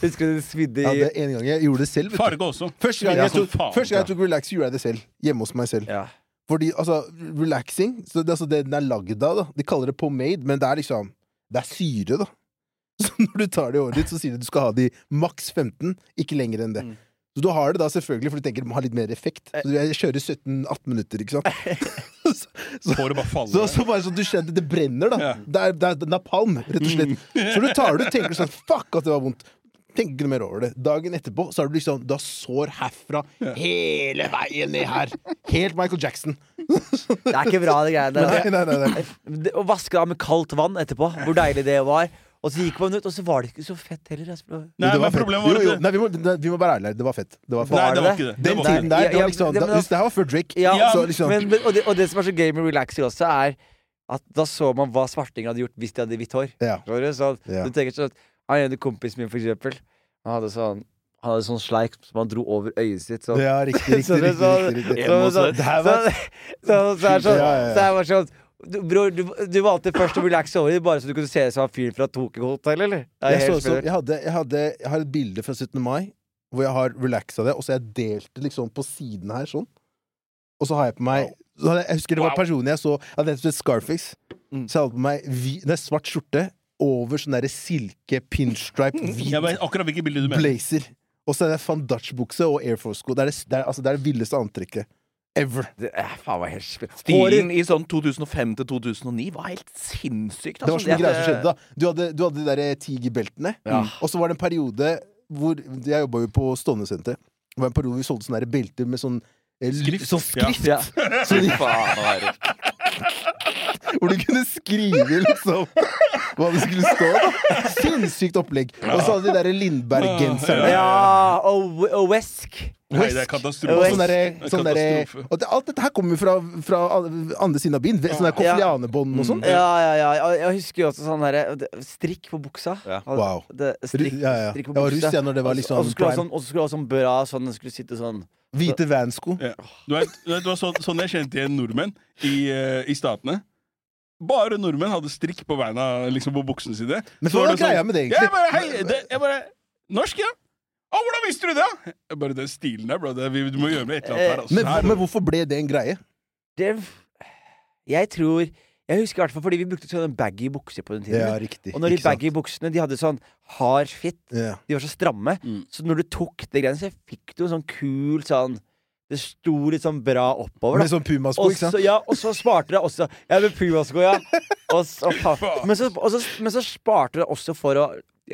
Husker du det svidde Ja, i det en gang jeg gjorde det selv. Vet du. Farge også. Første gang Ja, jeg tok, faen, første gang jeg tok relax, gjorde jeg det selv. Hjemme hos meg selv. Ja. Fordi, altså, relaxing så det, altså, det den er lagd av, da De kaller det pomade, men det er liksom Det er syre, da. Så når du tar det i håret ditt, så sier de at du skal ha det i maks 15, ikke lenger enn det. Mm. Så du har det da selvfølgelig, for du tenker det må ha litt mer effekt. Så jeg kjører 17-18 minutter, ikke sant. så, så, Håret bare så, så bare sånn du kjenner det brenner, da. Ja. Det, er, det er napalm, rett og slett. Så du tar det og tenker sånn Fuck at det var vondt. Tenker ikke noe mer over det. Dagen etterpå så er du liksom Da sår herfra hele veien ned her. Helt Michael Jackson. Det er ikke bra, det greiene der. Nei, nei, nei. Å vaske av med kaldt vann etterpå, hvor deilig det var. Og så gikk man ut, og så var det ikke så fett heller. altså. Nei, Jo, det men var fett. problemet var jo, jo. Nei, vi, må, vi må være ærlige. Det var fett. Det var fett. Nei, det var ikke det. Den tiden der, det var liksom, det- da, men det her var før Drake. Ja, så liksom, men, men, og, det, og det som er så gøy med relaxing også, er at da så man hva svartinger hadde gjort hvis de hadde hvitt hår. ja. Så Ja. du tenker sånn Han ene kompisen min, for eksempel, han hadde sånn han hadde sånn sleik som han dro over øyet sitt. Sånn. ja, riktig, riktig. Riktig, så- riktig, riktig. så- Emo så- svett. Det så, var så, så, er det sånn, så er sånn du, Bror, du, du valgte først å relaxe over det bare så du kunne se ut som han fyren fra Tokyo Hotel, eller? Er jeg, så, så, jeg, hadde, jeg, hadde, jeg har et bilde fra 17. mai hvor jeg har relaxa det, og så jeg delte liksom på siden her, sånn. Og så har jeg på meg så hadde, Jeg husker det var Wow. personen jeg så Jeg hadde et Scarface. Mm. Så jeg hadde på meg vi, det er svart skjorte over sånn derre silke pinstripe hvit ja, akkurat hvilket bilde du mener. blazer. Og så er det Van Dutch-bukse og Air Force-sko. Det, er det, det, altså, det er det villeste antrekket ever. Det er faen meg helt. Stilen i sånn 2005 til 2009 var helt sinnssykt. Det var altså. så mye greier som skjedde da. Du hadde, du hadde de der tigerbeltene, Ja. og så var det en periode hvor Jeg jobba jo på Stovner-senter. Det var en periode hvor vi solgte sånne der belter med sånn eh, Skrift. Sånn skrift. Ja. Så de. Hvor du kunne skrive liksom hva det skulle stå. da Sinnssykt opplegg. Og så hadde de der Lindberg-genserne. Ja, og, og Wesk. Nei, det er katastrofe. sånn derre er sånn og det, Alt dette her kommer jo fra, fra andre siden av byen. Sånn der koflianebånd og sånn. Ja, ja, ja. Jeg husker jo også sånn derre Strikk på buksa. Ja. Wow. Det, strikk, Ja, ja. strikk på Jeg var buksa. russ jeg når det var liksom Og så skulle du ha sånn, og skulle ha sånn bra sånn Den skulle sitte sånn Hvite vansko. Ja. Du vet, det var sånn, sånn jeg kjente igjen nordmenn i, eh, i Statene. bare nordmenn hadde strikk på beina liksom på buksene sine. Men Så hva var det sånn- greia med det, Jeg egentlig? bare, hei, det, jeg bare Norsk, ja? Å, hvordan visste du det? Bare, Den stilen der, bro. Det, vi, du må gjøre med et eller annet her. Altså. Men, Her, men hvorfor ble det en greie? Det Jeg tror Jeg husker i hvert fall fordi vi brukte sånne baggy bukser på den tiden. Ja, riktig. og når de Ikke sant? baggy buksene De hadde sånn hard fit. ja. De var så stramme. Mm. Så når du tok det greiene, så fikk du en sånn kul sånn Det sto litt sånn bra oppover. Med sånn pumasko, Og ikke sant? ja, og så sparte det også Ja, med pumasko, ja. Og så, faen. men, så, og så, men så sparte det også for å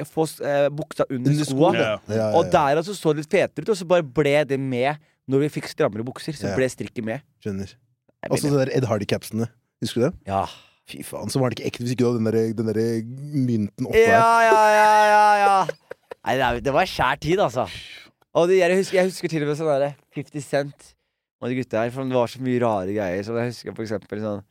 få eh, buksa under, Under skoa. Ja. Ja, ja, Og der altså så det litt fetere ut, og så bare ble det med. Når vi fikk strammere bukser, så Ja. ble strikket med. Skjønner. Og så de der Ed Hardy-capsene. Husker du det? ja. Fy faen, så var det ikke ekte hvis ikke du hadde den der, den der mynten oppå Ja, her. ja, ja, ja, ja. Nei, det, det var skjær tid, altså. Og det, jeg, husker, jeg husker til og med sånn derre 50 Cent og de gutta her, for det var så mye rare greier. Så jeg husker for eksempel sånn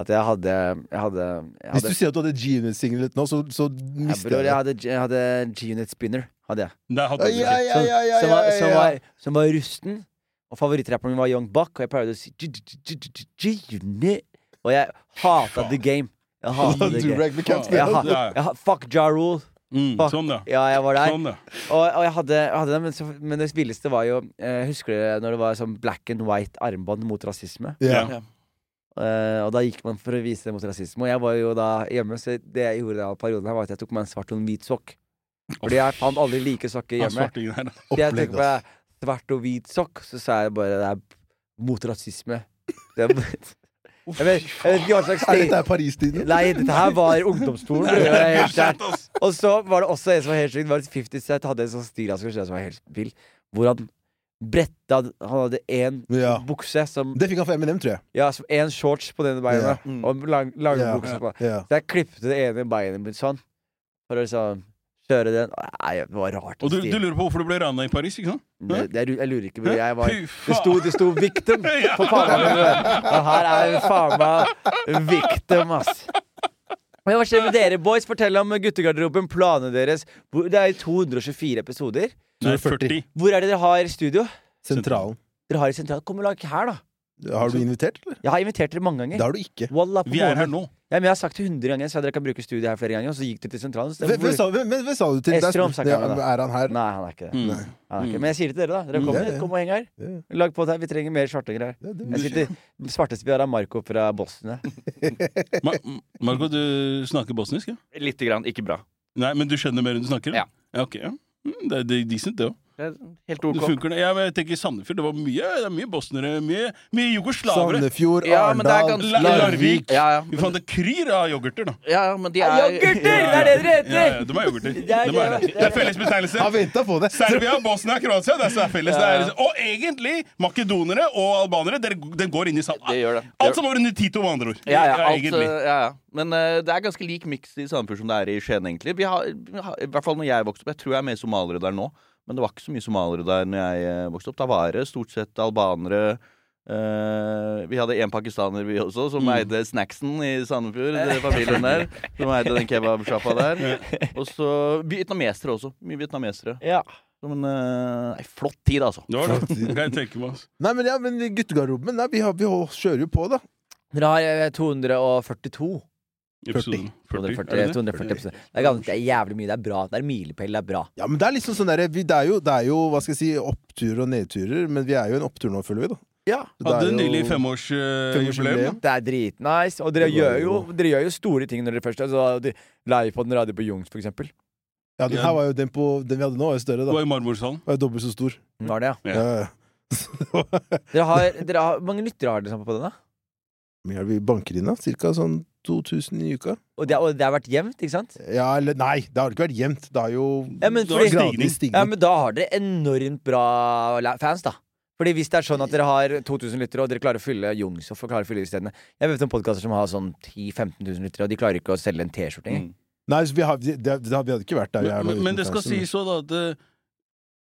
at jeg hadde Jeg hadde, jeg Hvis du sier at du hadde G-Unit-singlet nå, så, så ja, mister bror, jeg jeg det. hadde, jeg hadde G-Unit Spinner. Hadde jeg. Hadde Ja, du ja, ja, ja, ja, som, var, som, var, som var rusten. Og favorittrapperen min var Young Buck, og jeg pleide å si G-Unit. Og jeg hata The Game. Jeg hata The Game. fuck Ja Rule. Mm, Fuck. sånn, ja. Ja, jeg var der. Sånn, ja. Og, og jeg hadde, jeg hadde det, men, så, men det villeste var jo eh, Husker dere når det var sånn black and white armbånd mot rasisme? Yeah. Ja. Eh, og da gikk man for å vise det mot rasisme. Og jeg var jo da hjemme, så det jeg gjorde da perioden her, var at jeg tok meg en svart og en hvit sokk. Fordi jeg fant aldri like sokker hjemme. Så jeg tenkte meg svart og hvit sokk, så sa jeg bare det er mot rasisme. Det er, jeg, vet, jeg vet ikke hva slags dette er Paris-tiden? Nei, dette her var ungdomsskolen. Det. Og så var det også en som var helt sykt. Var det 50 Cent hadde en sånn stil som var helt vill. Hvor han bretta Han hadde én Ja. bukse som Det fikk han fra Eminem, tror jeg. Ja, som én shorts på det ene beinet, yeah. Mm. og lang, lange yeah. bukser på. yeah. Så jeg klippet det ene beinet mitt sånn, for å liksom kjøre den. Nei, det var rart. Og du, du lurer på hvorfor du ble rana i Paris, ikke sant? det, det, jeg lurer ikke, bror. Jeg var Det sto, det sto 'victim' på panna mi. Og her er faen meg 'victim', ass. Men Hva skjer med dere, boys? Fortell om guttegarderoben, planene deres. Det er jo 224 episoder. Nei, 40. 40. Hvor er det dere har studio? Sentralen. Dere har i sentralen. Kom og lag her, da. Har du invitert, eller? Jeg har invitert dere mange ganger. Det har du ikke. Wallah, Vi er her nå. Ja, men jeg har sagt det 100 ganger, så dere kan bruke studiet her flere ganger. Og så gikk dere til sentralen. Så Hvem, sa, hvem, hvem, hvem sa du til? Det er Estrom ja, da. Er han her? Nei, han er ikke det. Mm. Han er ikke. Mm. Men jeg sier det til dere, da. Dere kommer mm. Kom og heng her. Yeah. Lag på det her. Vi trenger mer svartinger her. Ja, det- Jeg sitter Svarteste vi har, er Marco fra Bosnia. Mar Marco, du snakker bosnisk, ja? Lite grann. Ikke bra. Nei, men du skjønner mer enn du snakker? Ja. ja ok, ja. Mm, Det er, det er decent, det òg. Det er helt Det funker. Ja, men jeg tenker Sandefjord. Det var mye, det er mye bosnere. Mye, mye jugoslavere. Sandefjord, Ja, men det Arendal, ja, Larvik. Ja, ja. Vi fant det kryr av yoghurter, da. ja, ja, men de er Yoghurter! Det er det dere heter! ja, de er yoghurter. Det er- De er det. det er- er fellesbetegnelse. Serbia, Bosnia, Kroatia. Det er så felles. Det er, og egentlig makedonere og albanere. dere- Den går inn i sammen. Det gjør det. Alt som var under Tito, med andre ord. Ja, ja, alt, eh, ja, ja. Men uh, det er ganske lik miks i Sandefjord som det er i Skien, egentlig. Vi har, vi har, I hvert fall når jeg vokste opp. Jeg tror jeg er mer somaliere der nå. Men det var ikke så mye somaliere der når jeg eh, vokste opp. Da var det stort sett albanere. Uh, vi hadde en pakistaner, vi også, som Mm. eide snacksen i Sandefjord. Familien der Som eide den kebabsjappa der. Og så vietnamesere også. Mye vietnamesere. Ja. Men uh, ei flott tid, altså. Det var det. Det kan jeg tenke meg. Altså. Nei, men ja, men guttegarderoben nei, vi, har, vi kjører jo på, da. Dere har eh, 242. Episoden 40. 240, er det det? 240 episoder. Det det er jævlig mye. Det er bra. Det er milepæl. Det er bra. Ja, men Det er liksom sånn der, vi, det, er jo, det er jo hva skal jeg si, oppturer og nedturer, men vi er jo i en opptur nå, føler vi. da Ja. Hadde jo- nylig femårsjubileum. femårsjubileum. Det er dritnice. Og dere gjør, jo, dere gjør jo store ting når dere først altså, de- Live på den radio på Jungs, for eksempel. Ja, den her var jo den, på, den vi hadde nå, var jo større. Det da var i Marmorshallen. Var jo dobbelt så stor. Var det, ja. Ja. Ja. ja. Dere har, dere har Hvor mange lyttere har dere sammen på den, da? Vi banker inn, da? Cirka sånn 2000 i uka? Og det, og det har vært jevnt, ikke sant? Ja, eller nei, det har ikke vært jevnt. Det har jo Ja, men fordi- stigning. gradvis stigning. Ja, men da har dere enormt bra fans, da. Fordi hvis det er sånn at dere har 2000 lyttere, og dere klarer å fylle Jungs og klarer å fylle istedene Jeg vet om podkaster som har sånn 10 000-15 000 lyttere, og de klarer ikke å selge en T-skjorte engang. Mm. Nei, vi, har, det, det, vi hadde ikke vært der er Men, men, men det skal sies så, da, at eh,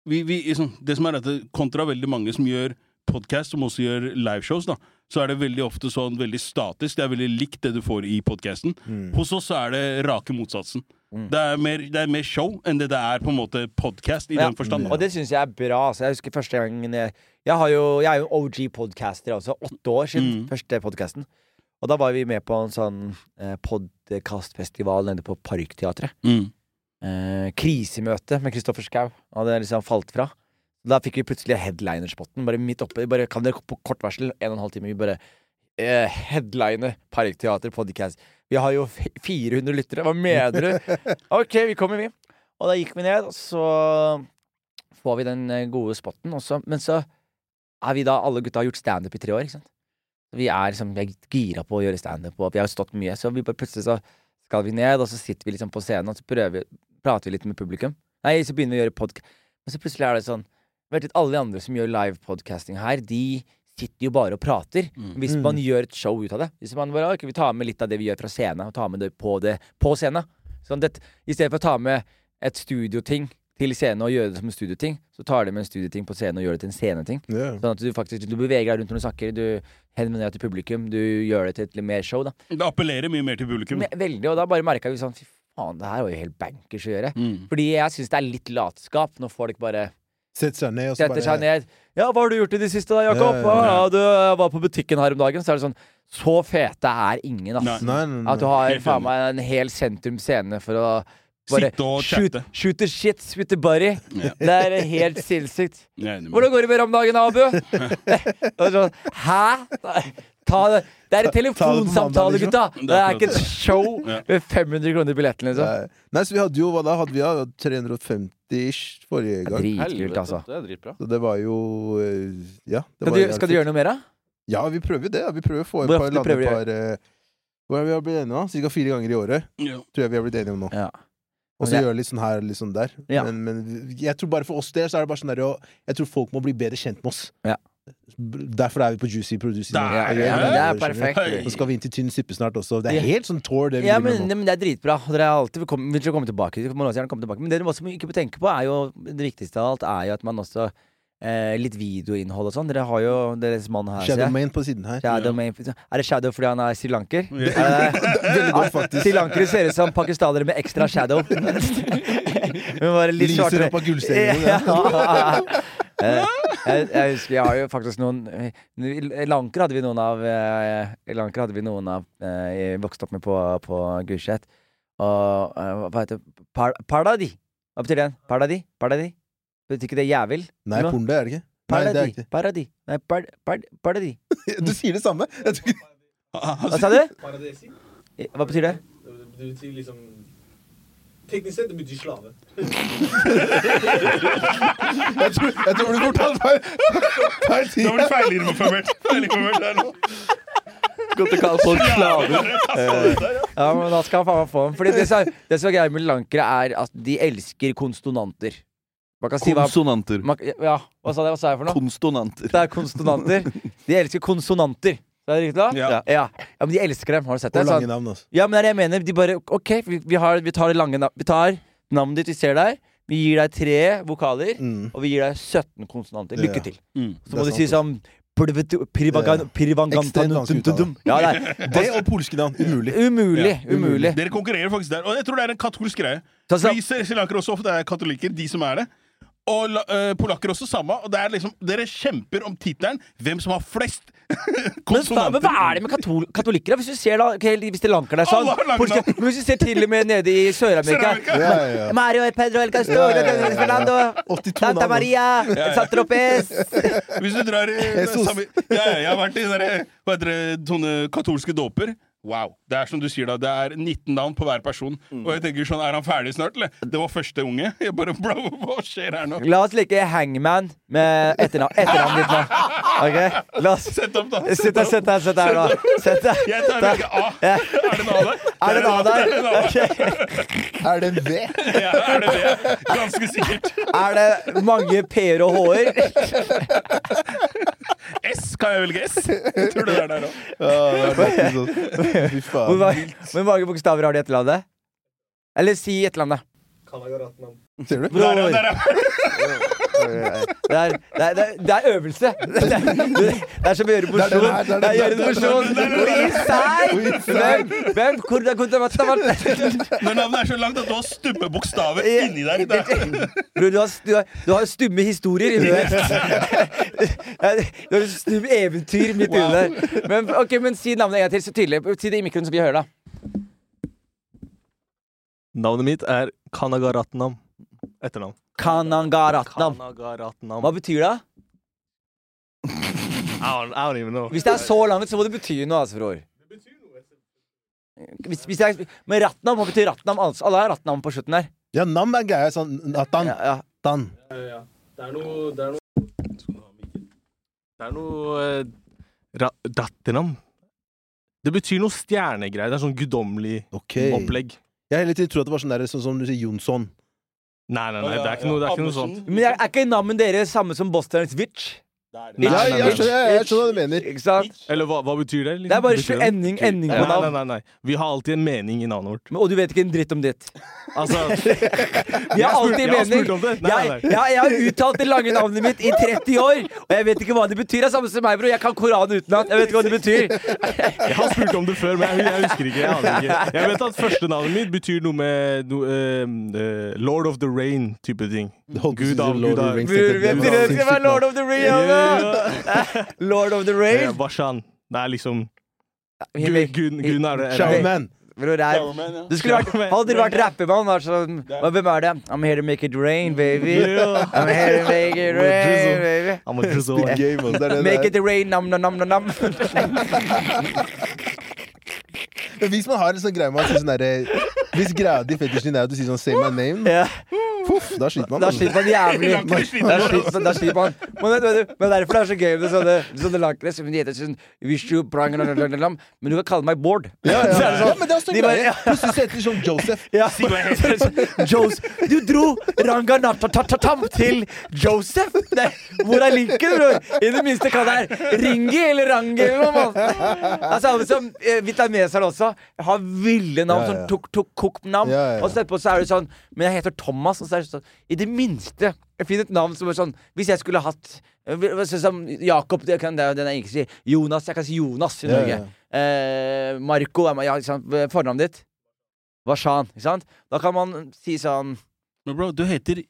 vi, vi, liksom, Det som er at det- kontra veldig mange som gjør podkast, som også gjør liveshows, da, så er det veldig ofte sånn veldig statisk. Det er veldig likt det du får i podkasten. Mm. Hos oss så er det rake motsatsen. Mm. Det, er mer, det er mer show enn det det er på en måte podkast i Ja. den forstand. Og det syns jeg er bra. Altså. Jeg husker første gangen jeg, jeg, har jo, jeg er jo OG podcaster, altså. Åtte år siden Mm. første podkasten. Og da var vi med på en sånn eh, podkastfestival nede på Parkteatret. Mm. Eh, krisemøte med Kristoffer Schau. Han hadde liksom falt fra. Da fikk vi plutselig headlinerspotten. Bare midt oppe. Bare, kan dere på kort varsel, en og en halv time, vi bare eh, headline Parkteater podcast. Vi har jo 400 lyttere. Hva mener du? OK, vi kommer, vi. Og da gikk vi ned, og så får vi den eh, gode spotten. også. men så er vi da Alle gutta har gjort standup i tre år, ikke sant. Vi er liksom vi er gira på å gjøre standup, og vi har stått mye. Så vi bare plutselig så skal vi ned, og så sitter vi liksom på scenen, og så prøver vi, prater vi litt med publikum. Nei, så begynner vi å gjøre podkast. Men så plutselig er det sånn Vet du, Alle de andre som gjør live podcasting her, de sitter jo bare og prater. Mm. Hvis man gjør et show ut av det. Hvis man bare okay, vi tar med litt av det vi gjør fra scenen, og tar med det på, det, på scenen. Sånn det, I stedet for å ta med et studioting til scenen og gjøre det som en studioting, så tar de med en studioting på scenen og gjør det til en sceneting. Yeah. Sånn at du faktisk du beveger deg rundt når du snakker, du henvender deg til publikum, du gjør det til et litt mer show. da Det appellerer mye mer til publikum. Men, Veldig, og da bare merka vi sånn Fy faen, det her var jo helt bankers å gjøre. Mm. Fordi jeg syns det er litt latskap når folk bare Sett seg ned og så setter bare seg ned. Ja, hva har du gjort i det siste da, Jakob? Ja, ja, ja. Ja, du jeg var på butikken her om dagen. Så er det sånn Så fete er ingen, ass. Nei. Nei, nei. At du har faen meg en hel sentrum scene for å bare Sitte og shoot, chatte. shoot the shit spit the buddy. Ja. Det er helt sinnssykt. Hvordan går det med deg om dagen, Abu? Det sånn, Hæ? Ta det. Det er en telefonsamtale, liksom. gutta! Det er ikke et show med 500 kroner billetten, liksom. Nei. Så vi hadde jo Hva da? Hadde vi ja, 350-ish forrige gang. Dritkult, altså. Det er dritbra. Så det var jo eh, Ja. Det Skal var du, skal du gjøre noe mer, da? Ja, vi prøver jo det. Vi prøver å få et par landepar Hvor er vi har blitt enige om? Cirka fire ganger i året. Ja. Tror jeg vi har blitt enige om nå. Ja. Og så gjøre litt sånn her litt sånn der. Ja. Men, men jeg tror bare for oss der så er det bare sånn der Jeg tror folk må bli bedre kjent med oss. Ja. Derfor er vi på Juicy Produce Ja, ja, ja, det er perfekt. Så skal vi inn til Tynn suppe snart også. Det er Ja. helt sånn tour, det vi Ja, men, med nå. men det er dritbra. Dere er alltid velkommen vil dere komme tilbake. Dere må også gjerne komme tilbake. Men det dere også ikke må tenke på, er jo det viktigste av alt, er jo at man også eh, Litt videoinnhold og sånn. Dere har jo deres mann her. Shadow. Main på siden her. Shadow Main. Er det Shadow fordi han er srilanker? Er Veldig godt, faktisk. Srilankere ser ut som pakistanere med ekstra shadow. Lyser opp av gullstengene. Jeg, jeg husker jeg har jo faktisk noen I Lanker hadde vi noen av eh, I Lanker hadde vi noen av eh, Jeg vokste opp med på, på Gulset. Og eh, hva heter det? Par, Pardadi. Hva betyr det? Pardadi? Pardadi? Betyr ikke det jævel? Nei, porno det er det ikke. Nei, det er Paradis. Nei, par, par, paradis. Du sier det samme! Jeg tror ikke Hva sa du? Paradisi. Hva betyr det? Det betyr liksom Teknisk sett det betyr slave. Jeg tror, jeg tror du fortalte feil feil tid. Nå blir det feilinformert. Feilinformert her nå. Godt å kalle folk slaver. Ja. Ja, men da skal han faen meg få dem. Fordi det som er, det som er greia med lankere, er at de elsker konsonanter. Man kan si hva Konsonanter. man, Ja, hva sa, jeg, hva sa jeg for noe? Konsonanter. Det er konsonanter. De elsker konsonanter. Er det riktig, da? Ja. Ja. ja, men de elsker dem. Har du sett det? Og lange Sånn, navn, altså. ja, men det er det jeg mener. De bare OK, vi, vi, har, vi tar det lange navn Vi tar navnet ditt, vi ser deg. Vi gir deg tre vokaler, Mm. og vi gir deg 17 konsonanter. Lykke Ja. til. Mm. Så må du si sånn Purvetu- Ja. Ekstremt vanskelig. Ja, det Det og polske navn. Umulig. umulig. Ja. Umulig. Dere konkurrerer faktisk der. Og jeg tror det er en katolsk greie. Sri Lankere også ofte er katolikker, de som er det. Og la- øh, polakker også samme. Og det er liksom, dere kjemper om tittelen hvem som har flest konsonanter. men hva er det med katol katolikker? da? Hvis du ser da, okay, hvis de lanker deg sånn Men hvis du ser til og med nede i Sør-Amerika. Ja, ja. Mario Pedro El Castor, Ja, ja, ja. Fernando 82 Santa. Maria, Santropez Hvis du drar i Jesus. ja, ja, Jeg har vært i sånne katolske dåper. Wow. Det er som du sier da, det er 19 navn på hver person. Mm. Og jeg tenker sånn, Er han ferdig snart, eller? Det var første unge. Jeg bare, bro, Hva skjer her nå? La oss like Hangman med etternavn- etternavnet ditt nå. Ok? La oss Sett opp, da. Sett deg, sett deg, sett deg nå. Sett deg. Jeg tar ikke A. Ja. Er det en A der? Er det en A der? Er. Er det en B? Ja, er det B? Ganske sikkert. Er det mange P-er og H-er? Kan jeg velge S? Jeg tror det er der òg. Sånn. Hvor mange, hvor mange bokstaver har de i etternavnet? Eller si etternavnet. Sier 18 navn. Ser du? Der, ja, der, ja. Det er, det er, det er, øvelse. Det er, det er som å gjøre mosjon. det er å gjøre mosjon. det er den Hvem? Hvem? Kommer til Når navnet er så langt at du har stumme bokstaver inni er- Bror, du har, du, har, du har stumme historier inni deg. Du har stumme eventyr midt inni deg. Men, okay, men si navnet en gang til så tydelig. Si det i mikroen, så vi hører det. Navnet mitt er Kanagaratnam. Etternavn. Kanangaratnam. Kanagaratnam. Hva betyr det? I don't, I don't even know. Hvis det er så langt, så må det bety noe, altså, bror. Hvis, hvis jeg, men Ratnam, hva betyr Ratnam? Altså, alle har Ratnam på slutten der. Ja, nam er greia. Sånn Natan. Ja, ja. Tan. Ja, ja. Det er noe, det er noe Det er noe eh, ra Det betyr noe stjernegreier. Det er sånn guddommelig okay. opplegg. Jeg har hele tiden trodd at det var sånn der, sånn som du sier Jonsson. Nei, nei, nei, det er ikke noe, det er ikke noe sånt. Men er, er ikke navnet deres samme som Boston's Witch? Nei, Ja, jeg, skjønner, jeg, jeg skjønner hva du mener. Ikke sant? Eller hva, hva betyr det? liksom? Det er bare Betyr ending, ending på Nei, nei, navn. nei, nei. Vi har alltid en mening i navnet vårt. Men- Og du vet ikke en dritt om ditt. Altså, Vi har alltid har mening. spurt om det. Nei, nei, Jeg, jeg, har uttalt det lange navnet mitt i 30 år, og jeg vet ikke hva det betyr. Det er samme som meg, bro. Jeg kan Koranen utenat. Jeg vet ikke hva det betyr. Jeg har spurt om det før, men jeg, jeg husker ikke. Jeg, aner ikke. jeg vet at første navnet mitt betyr noe med noe, uh, uh, Lord of the Rain-type ting. Gud av Lord Gud of av Rings, det være Lord of the Rings! altså? Lord of the Eh, Rain. Bashan. Det er liksom er det. Showman. Bror, det er Du skulle vært, hadde dere vært rappemann, vært sånn Hvem er det? I'm here to make it rain, baby. I'm here to make it rain, baby. I'm a drizzle. Altså. Er Make it rain, nam, nam, nam, nam, nam. er. Men hvis man har en sånn greie med si sånn derre Hvis greia di fetisjen din er at du sier sånn 'say my name', poff, da sliter man. da altså. sliter man jævlig. Da sliter man. Sliter man. Men, vet du- men derfor det er så gøy med sånne, sånne lankere Men de heter sånn «Wish you prang, lam, lam, lam», Men du kan kalle meg Bård. Ja, ja. Sånn, ja, men det er også de bare- ja. Plutselig heter de sånn Joseph. Ja. Joseph. du dro Ranganatatatam til Joseph! Det, hvor er linken, bror? I det minste kan det være Ringi eller Rangi eller noe. er samme som eh, vietnameserne også. Har ville navn, Ja, ja. sånn tuk-tuk-kok-navn. Ja, ja. Og så etterpå så er det sånn Men jeg heter Thomas, og så er det sånn I det minste finner et navn som er sånn Hvis jeg skulle hatt Sånn som Jakob, det kan det er den jeg ikke sier. Jonas, jeg kan si Jonas i Norge. ja. Eh, Marco er ja? Fornavnet ditt? Vashan, ikke sant? Da kan man si sånn Men bro, du heter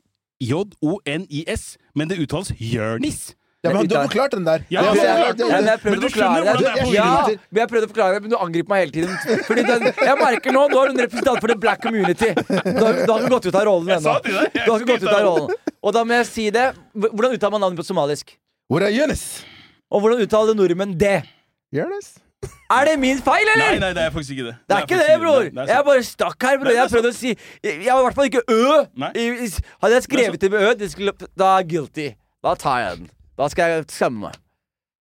J-O-N-I-S, men det uttales Jørnis. Ja, men du har forklart den der. Ja, jeg Men prøvde du å forklare skjønner hvordan det er på Ja, men jeg prøvde å forklare det, men du angriper meg hele tiden. Fordi den, jeg merker nå Nå er du en representant for the black community. Du har, du har ikke gått ut av rollen ennå. Du har ikke gått ut av rollen. Og da må jeg si det. Hvordan uttaler man navnet på somalisk? Og hvordan uttaler nordmenn det? Jonis? Er det min feil, Nei, eller? nei, det er faktisk ikke det. Det er ikke det, bror! Det Jeg bare stakk her, bror. Nei, Jeg prøvde å si Jeg har i hvert fall ikke Ø. Nei. Hadde jeg skrevet det med Ø, det skulle, da er guilty. Da tar jeg den. Da skal jeg skamme meg.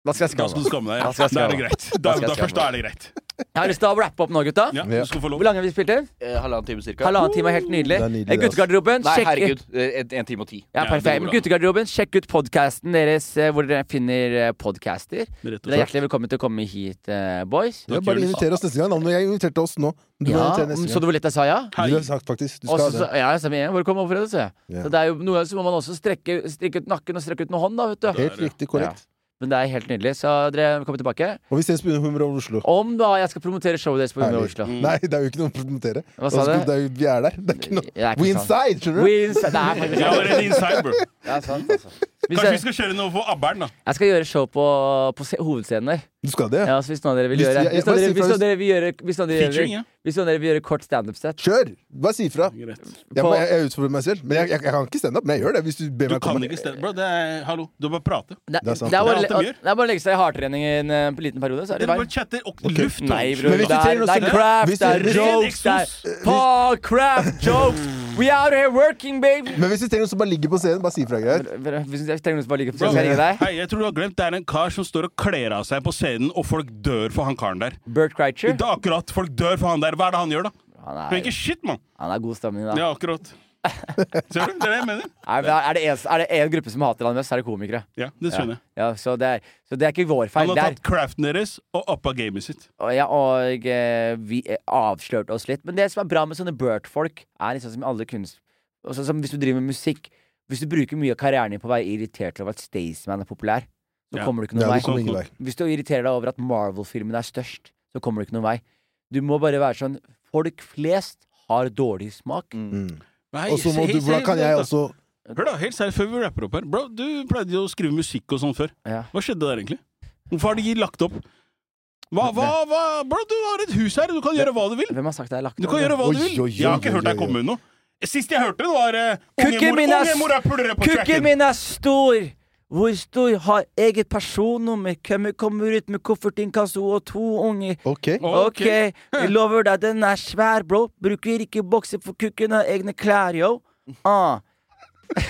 Da skal jeg Da skamme skal meg. du skamme deg. Da Ja. skal Da er det greit. Da Da, da først da er det greit. Jeg har lyst til å rappe opp nå, gutta. Ja, Ja. du skal få lov. Hvor lange har vi spilt inn? Eh, halvannen time cirka. Halvannen time er helt nydelig. Det er nydelig, Eh, det, Guttegarderoben, Nei, sjekk herregud. eh, En, en time og ti. Ja, Ja, det perfekt. går Men. Guttegarderoben, sjekk ut podkasten deres eh, hvor dere finner eh, podcaster. Rett og Dere er slett. hjertelig velkommen til å komme hit, eh, boys. Ja, bare invitere oss neste gang. da. Nå jeg inviterte oss nå. Du må Ja, invitere neste så gang. du hvor lett jeg sa ja? Du har sagt faktisk. Du Og skal så- det. så- ja, stemmer igjen. Hvor kom overfredet, så jeg. Ja. Så det er jo Noen ganger så må man også strekke, strekke ut nakken og strekke ut med hånd, da, vet du. Helt riktig korrekt. Men det er helt nydelig. Så dere kommer tilbake. Og vi ses på Humor over Oslo. Om da jeg skal promotere showet deres på Humor over Oslo. Nei, det er jo ikke noe å promotere. Hva sa du? det er jo, vi er der. Det er ikke noe er ikke We sant. inside, skjønner du? We inside. Det er faktisk Vi er inside, bro. Det er sant, altså. Hvis Kanskje vi skal kjøre noe for Abbern, da. jeg skal gjøre show på, på hovedscenen der. Du skal det? Ja, så hvis noen av dere vil gjøre Hvis noen av dere- vil gjøre Hvis noen av dere vil- gjøre kort standup-set Kjør! Bare si ifra. Jeg, må, jeg, jeg utfordrer meg selv. Men jeg, jeg, jeg kan ikke standup. Men jeg gjør det hvis du ber Du meg kan komme. ikke stemme, bro. Det er, hallo, du bare prate. Det, Det er sant. det er bare, Det er alt de gjør. det er bare å legge seg i hardtrening i en eh, liten periode, så er det Dere bare chatter og luft. Nei, bro. bror. Men Det hvis du er, trenger noe det er craft, hvis det er jokes, det er. Fuck, craft, jokes! We out here working, baby! Men hvis vi trenger noen som bare ligger på scenen, bare si ifra. Greit? Hvis vi trenger noen som bare ligger på scenen, skal jeg ringe deg? Hei, jeg tror du har glemt Det er en kar som står og kler av seg på scenen, og folk dør for han karen der. Bert Kreitcher? Det er akkurat Folk dør for han der. Hva er det han gjør, da? Han Han er, ikke shit, mann. han er god stemning, da. Ja, akkurat. Ser du? Det er det jeg mener. Er, er, det en, er det en gruppe som hater han mest, er det komikere. Ja, det skjønner jeg. Ja, så, det er, så det er ikke vår feil. Han har Det er, tatt craften deres og uppa gamet sitt. og, ja, og eh, vi eh, avslørte oss litt. Men det som er bra med sånne Bert-folk, er liksom som alle kunst... Også, som hvis du driver med musikk Hvis du bruker mye av karrieren din på å være irritert over at Staysman er populær, så Ja. kommer du ikke Ja, noen du kommer vei. ingen vei. Hvis du irriterer deg over at Marvel-filmen er størst, så kommer du ikke noen vei. Du må bare være sånn Folk flest har dårlig smak. Mm. Nei, Og så må helt du, hvordan kan jeg også Hør da, helt seriøst, før vi rapper opp her. Bro, du pleide jo å skrive musikk og sånn før. Ja. Hva skjedde der egentlig? Hvorfor har de lagt opp? Hva, hva, hva? Bro, du har et hus her, du kan gjøre hva du vil. Hvem har sagt det er lagt Du kan gjøre hva du vil. Jeg har ikke hørt deg komme med noe. Sist jeg hørte det, var uh, Kukken min er stor! Hvor stor? Har eget personnummer. Kommer kommer ut med koffertinkasso og to unger. Ok. Ok, jeg lover deg, den er svær, bro. Bruker ikke bokser for kukken av egne klær, yo. Ah.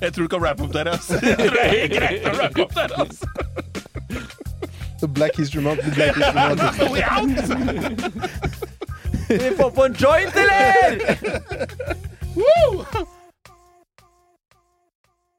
Jeg tror du kan rappe opp der, altså. Jeg tror det er greit å rappe opp der, altså. The Black History Month. The Black History Month. We out! Vi får på en joint, eller? Woo!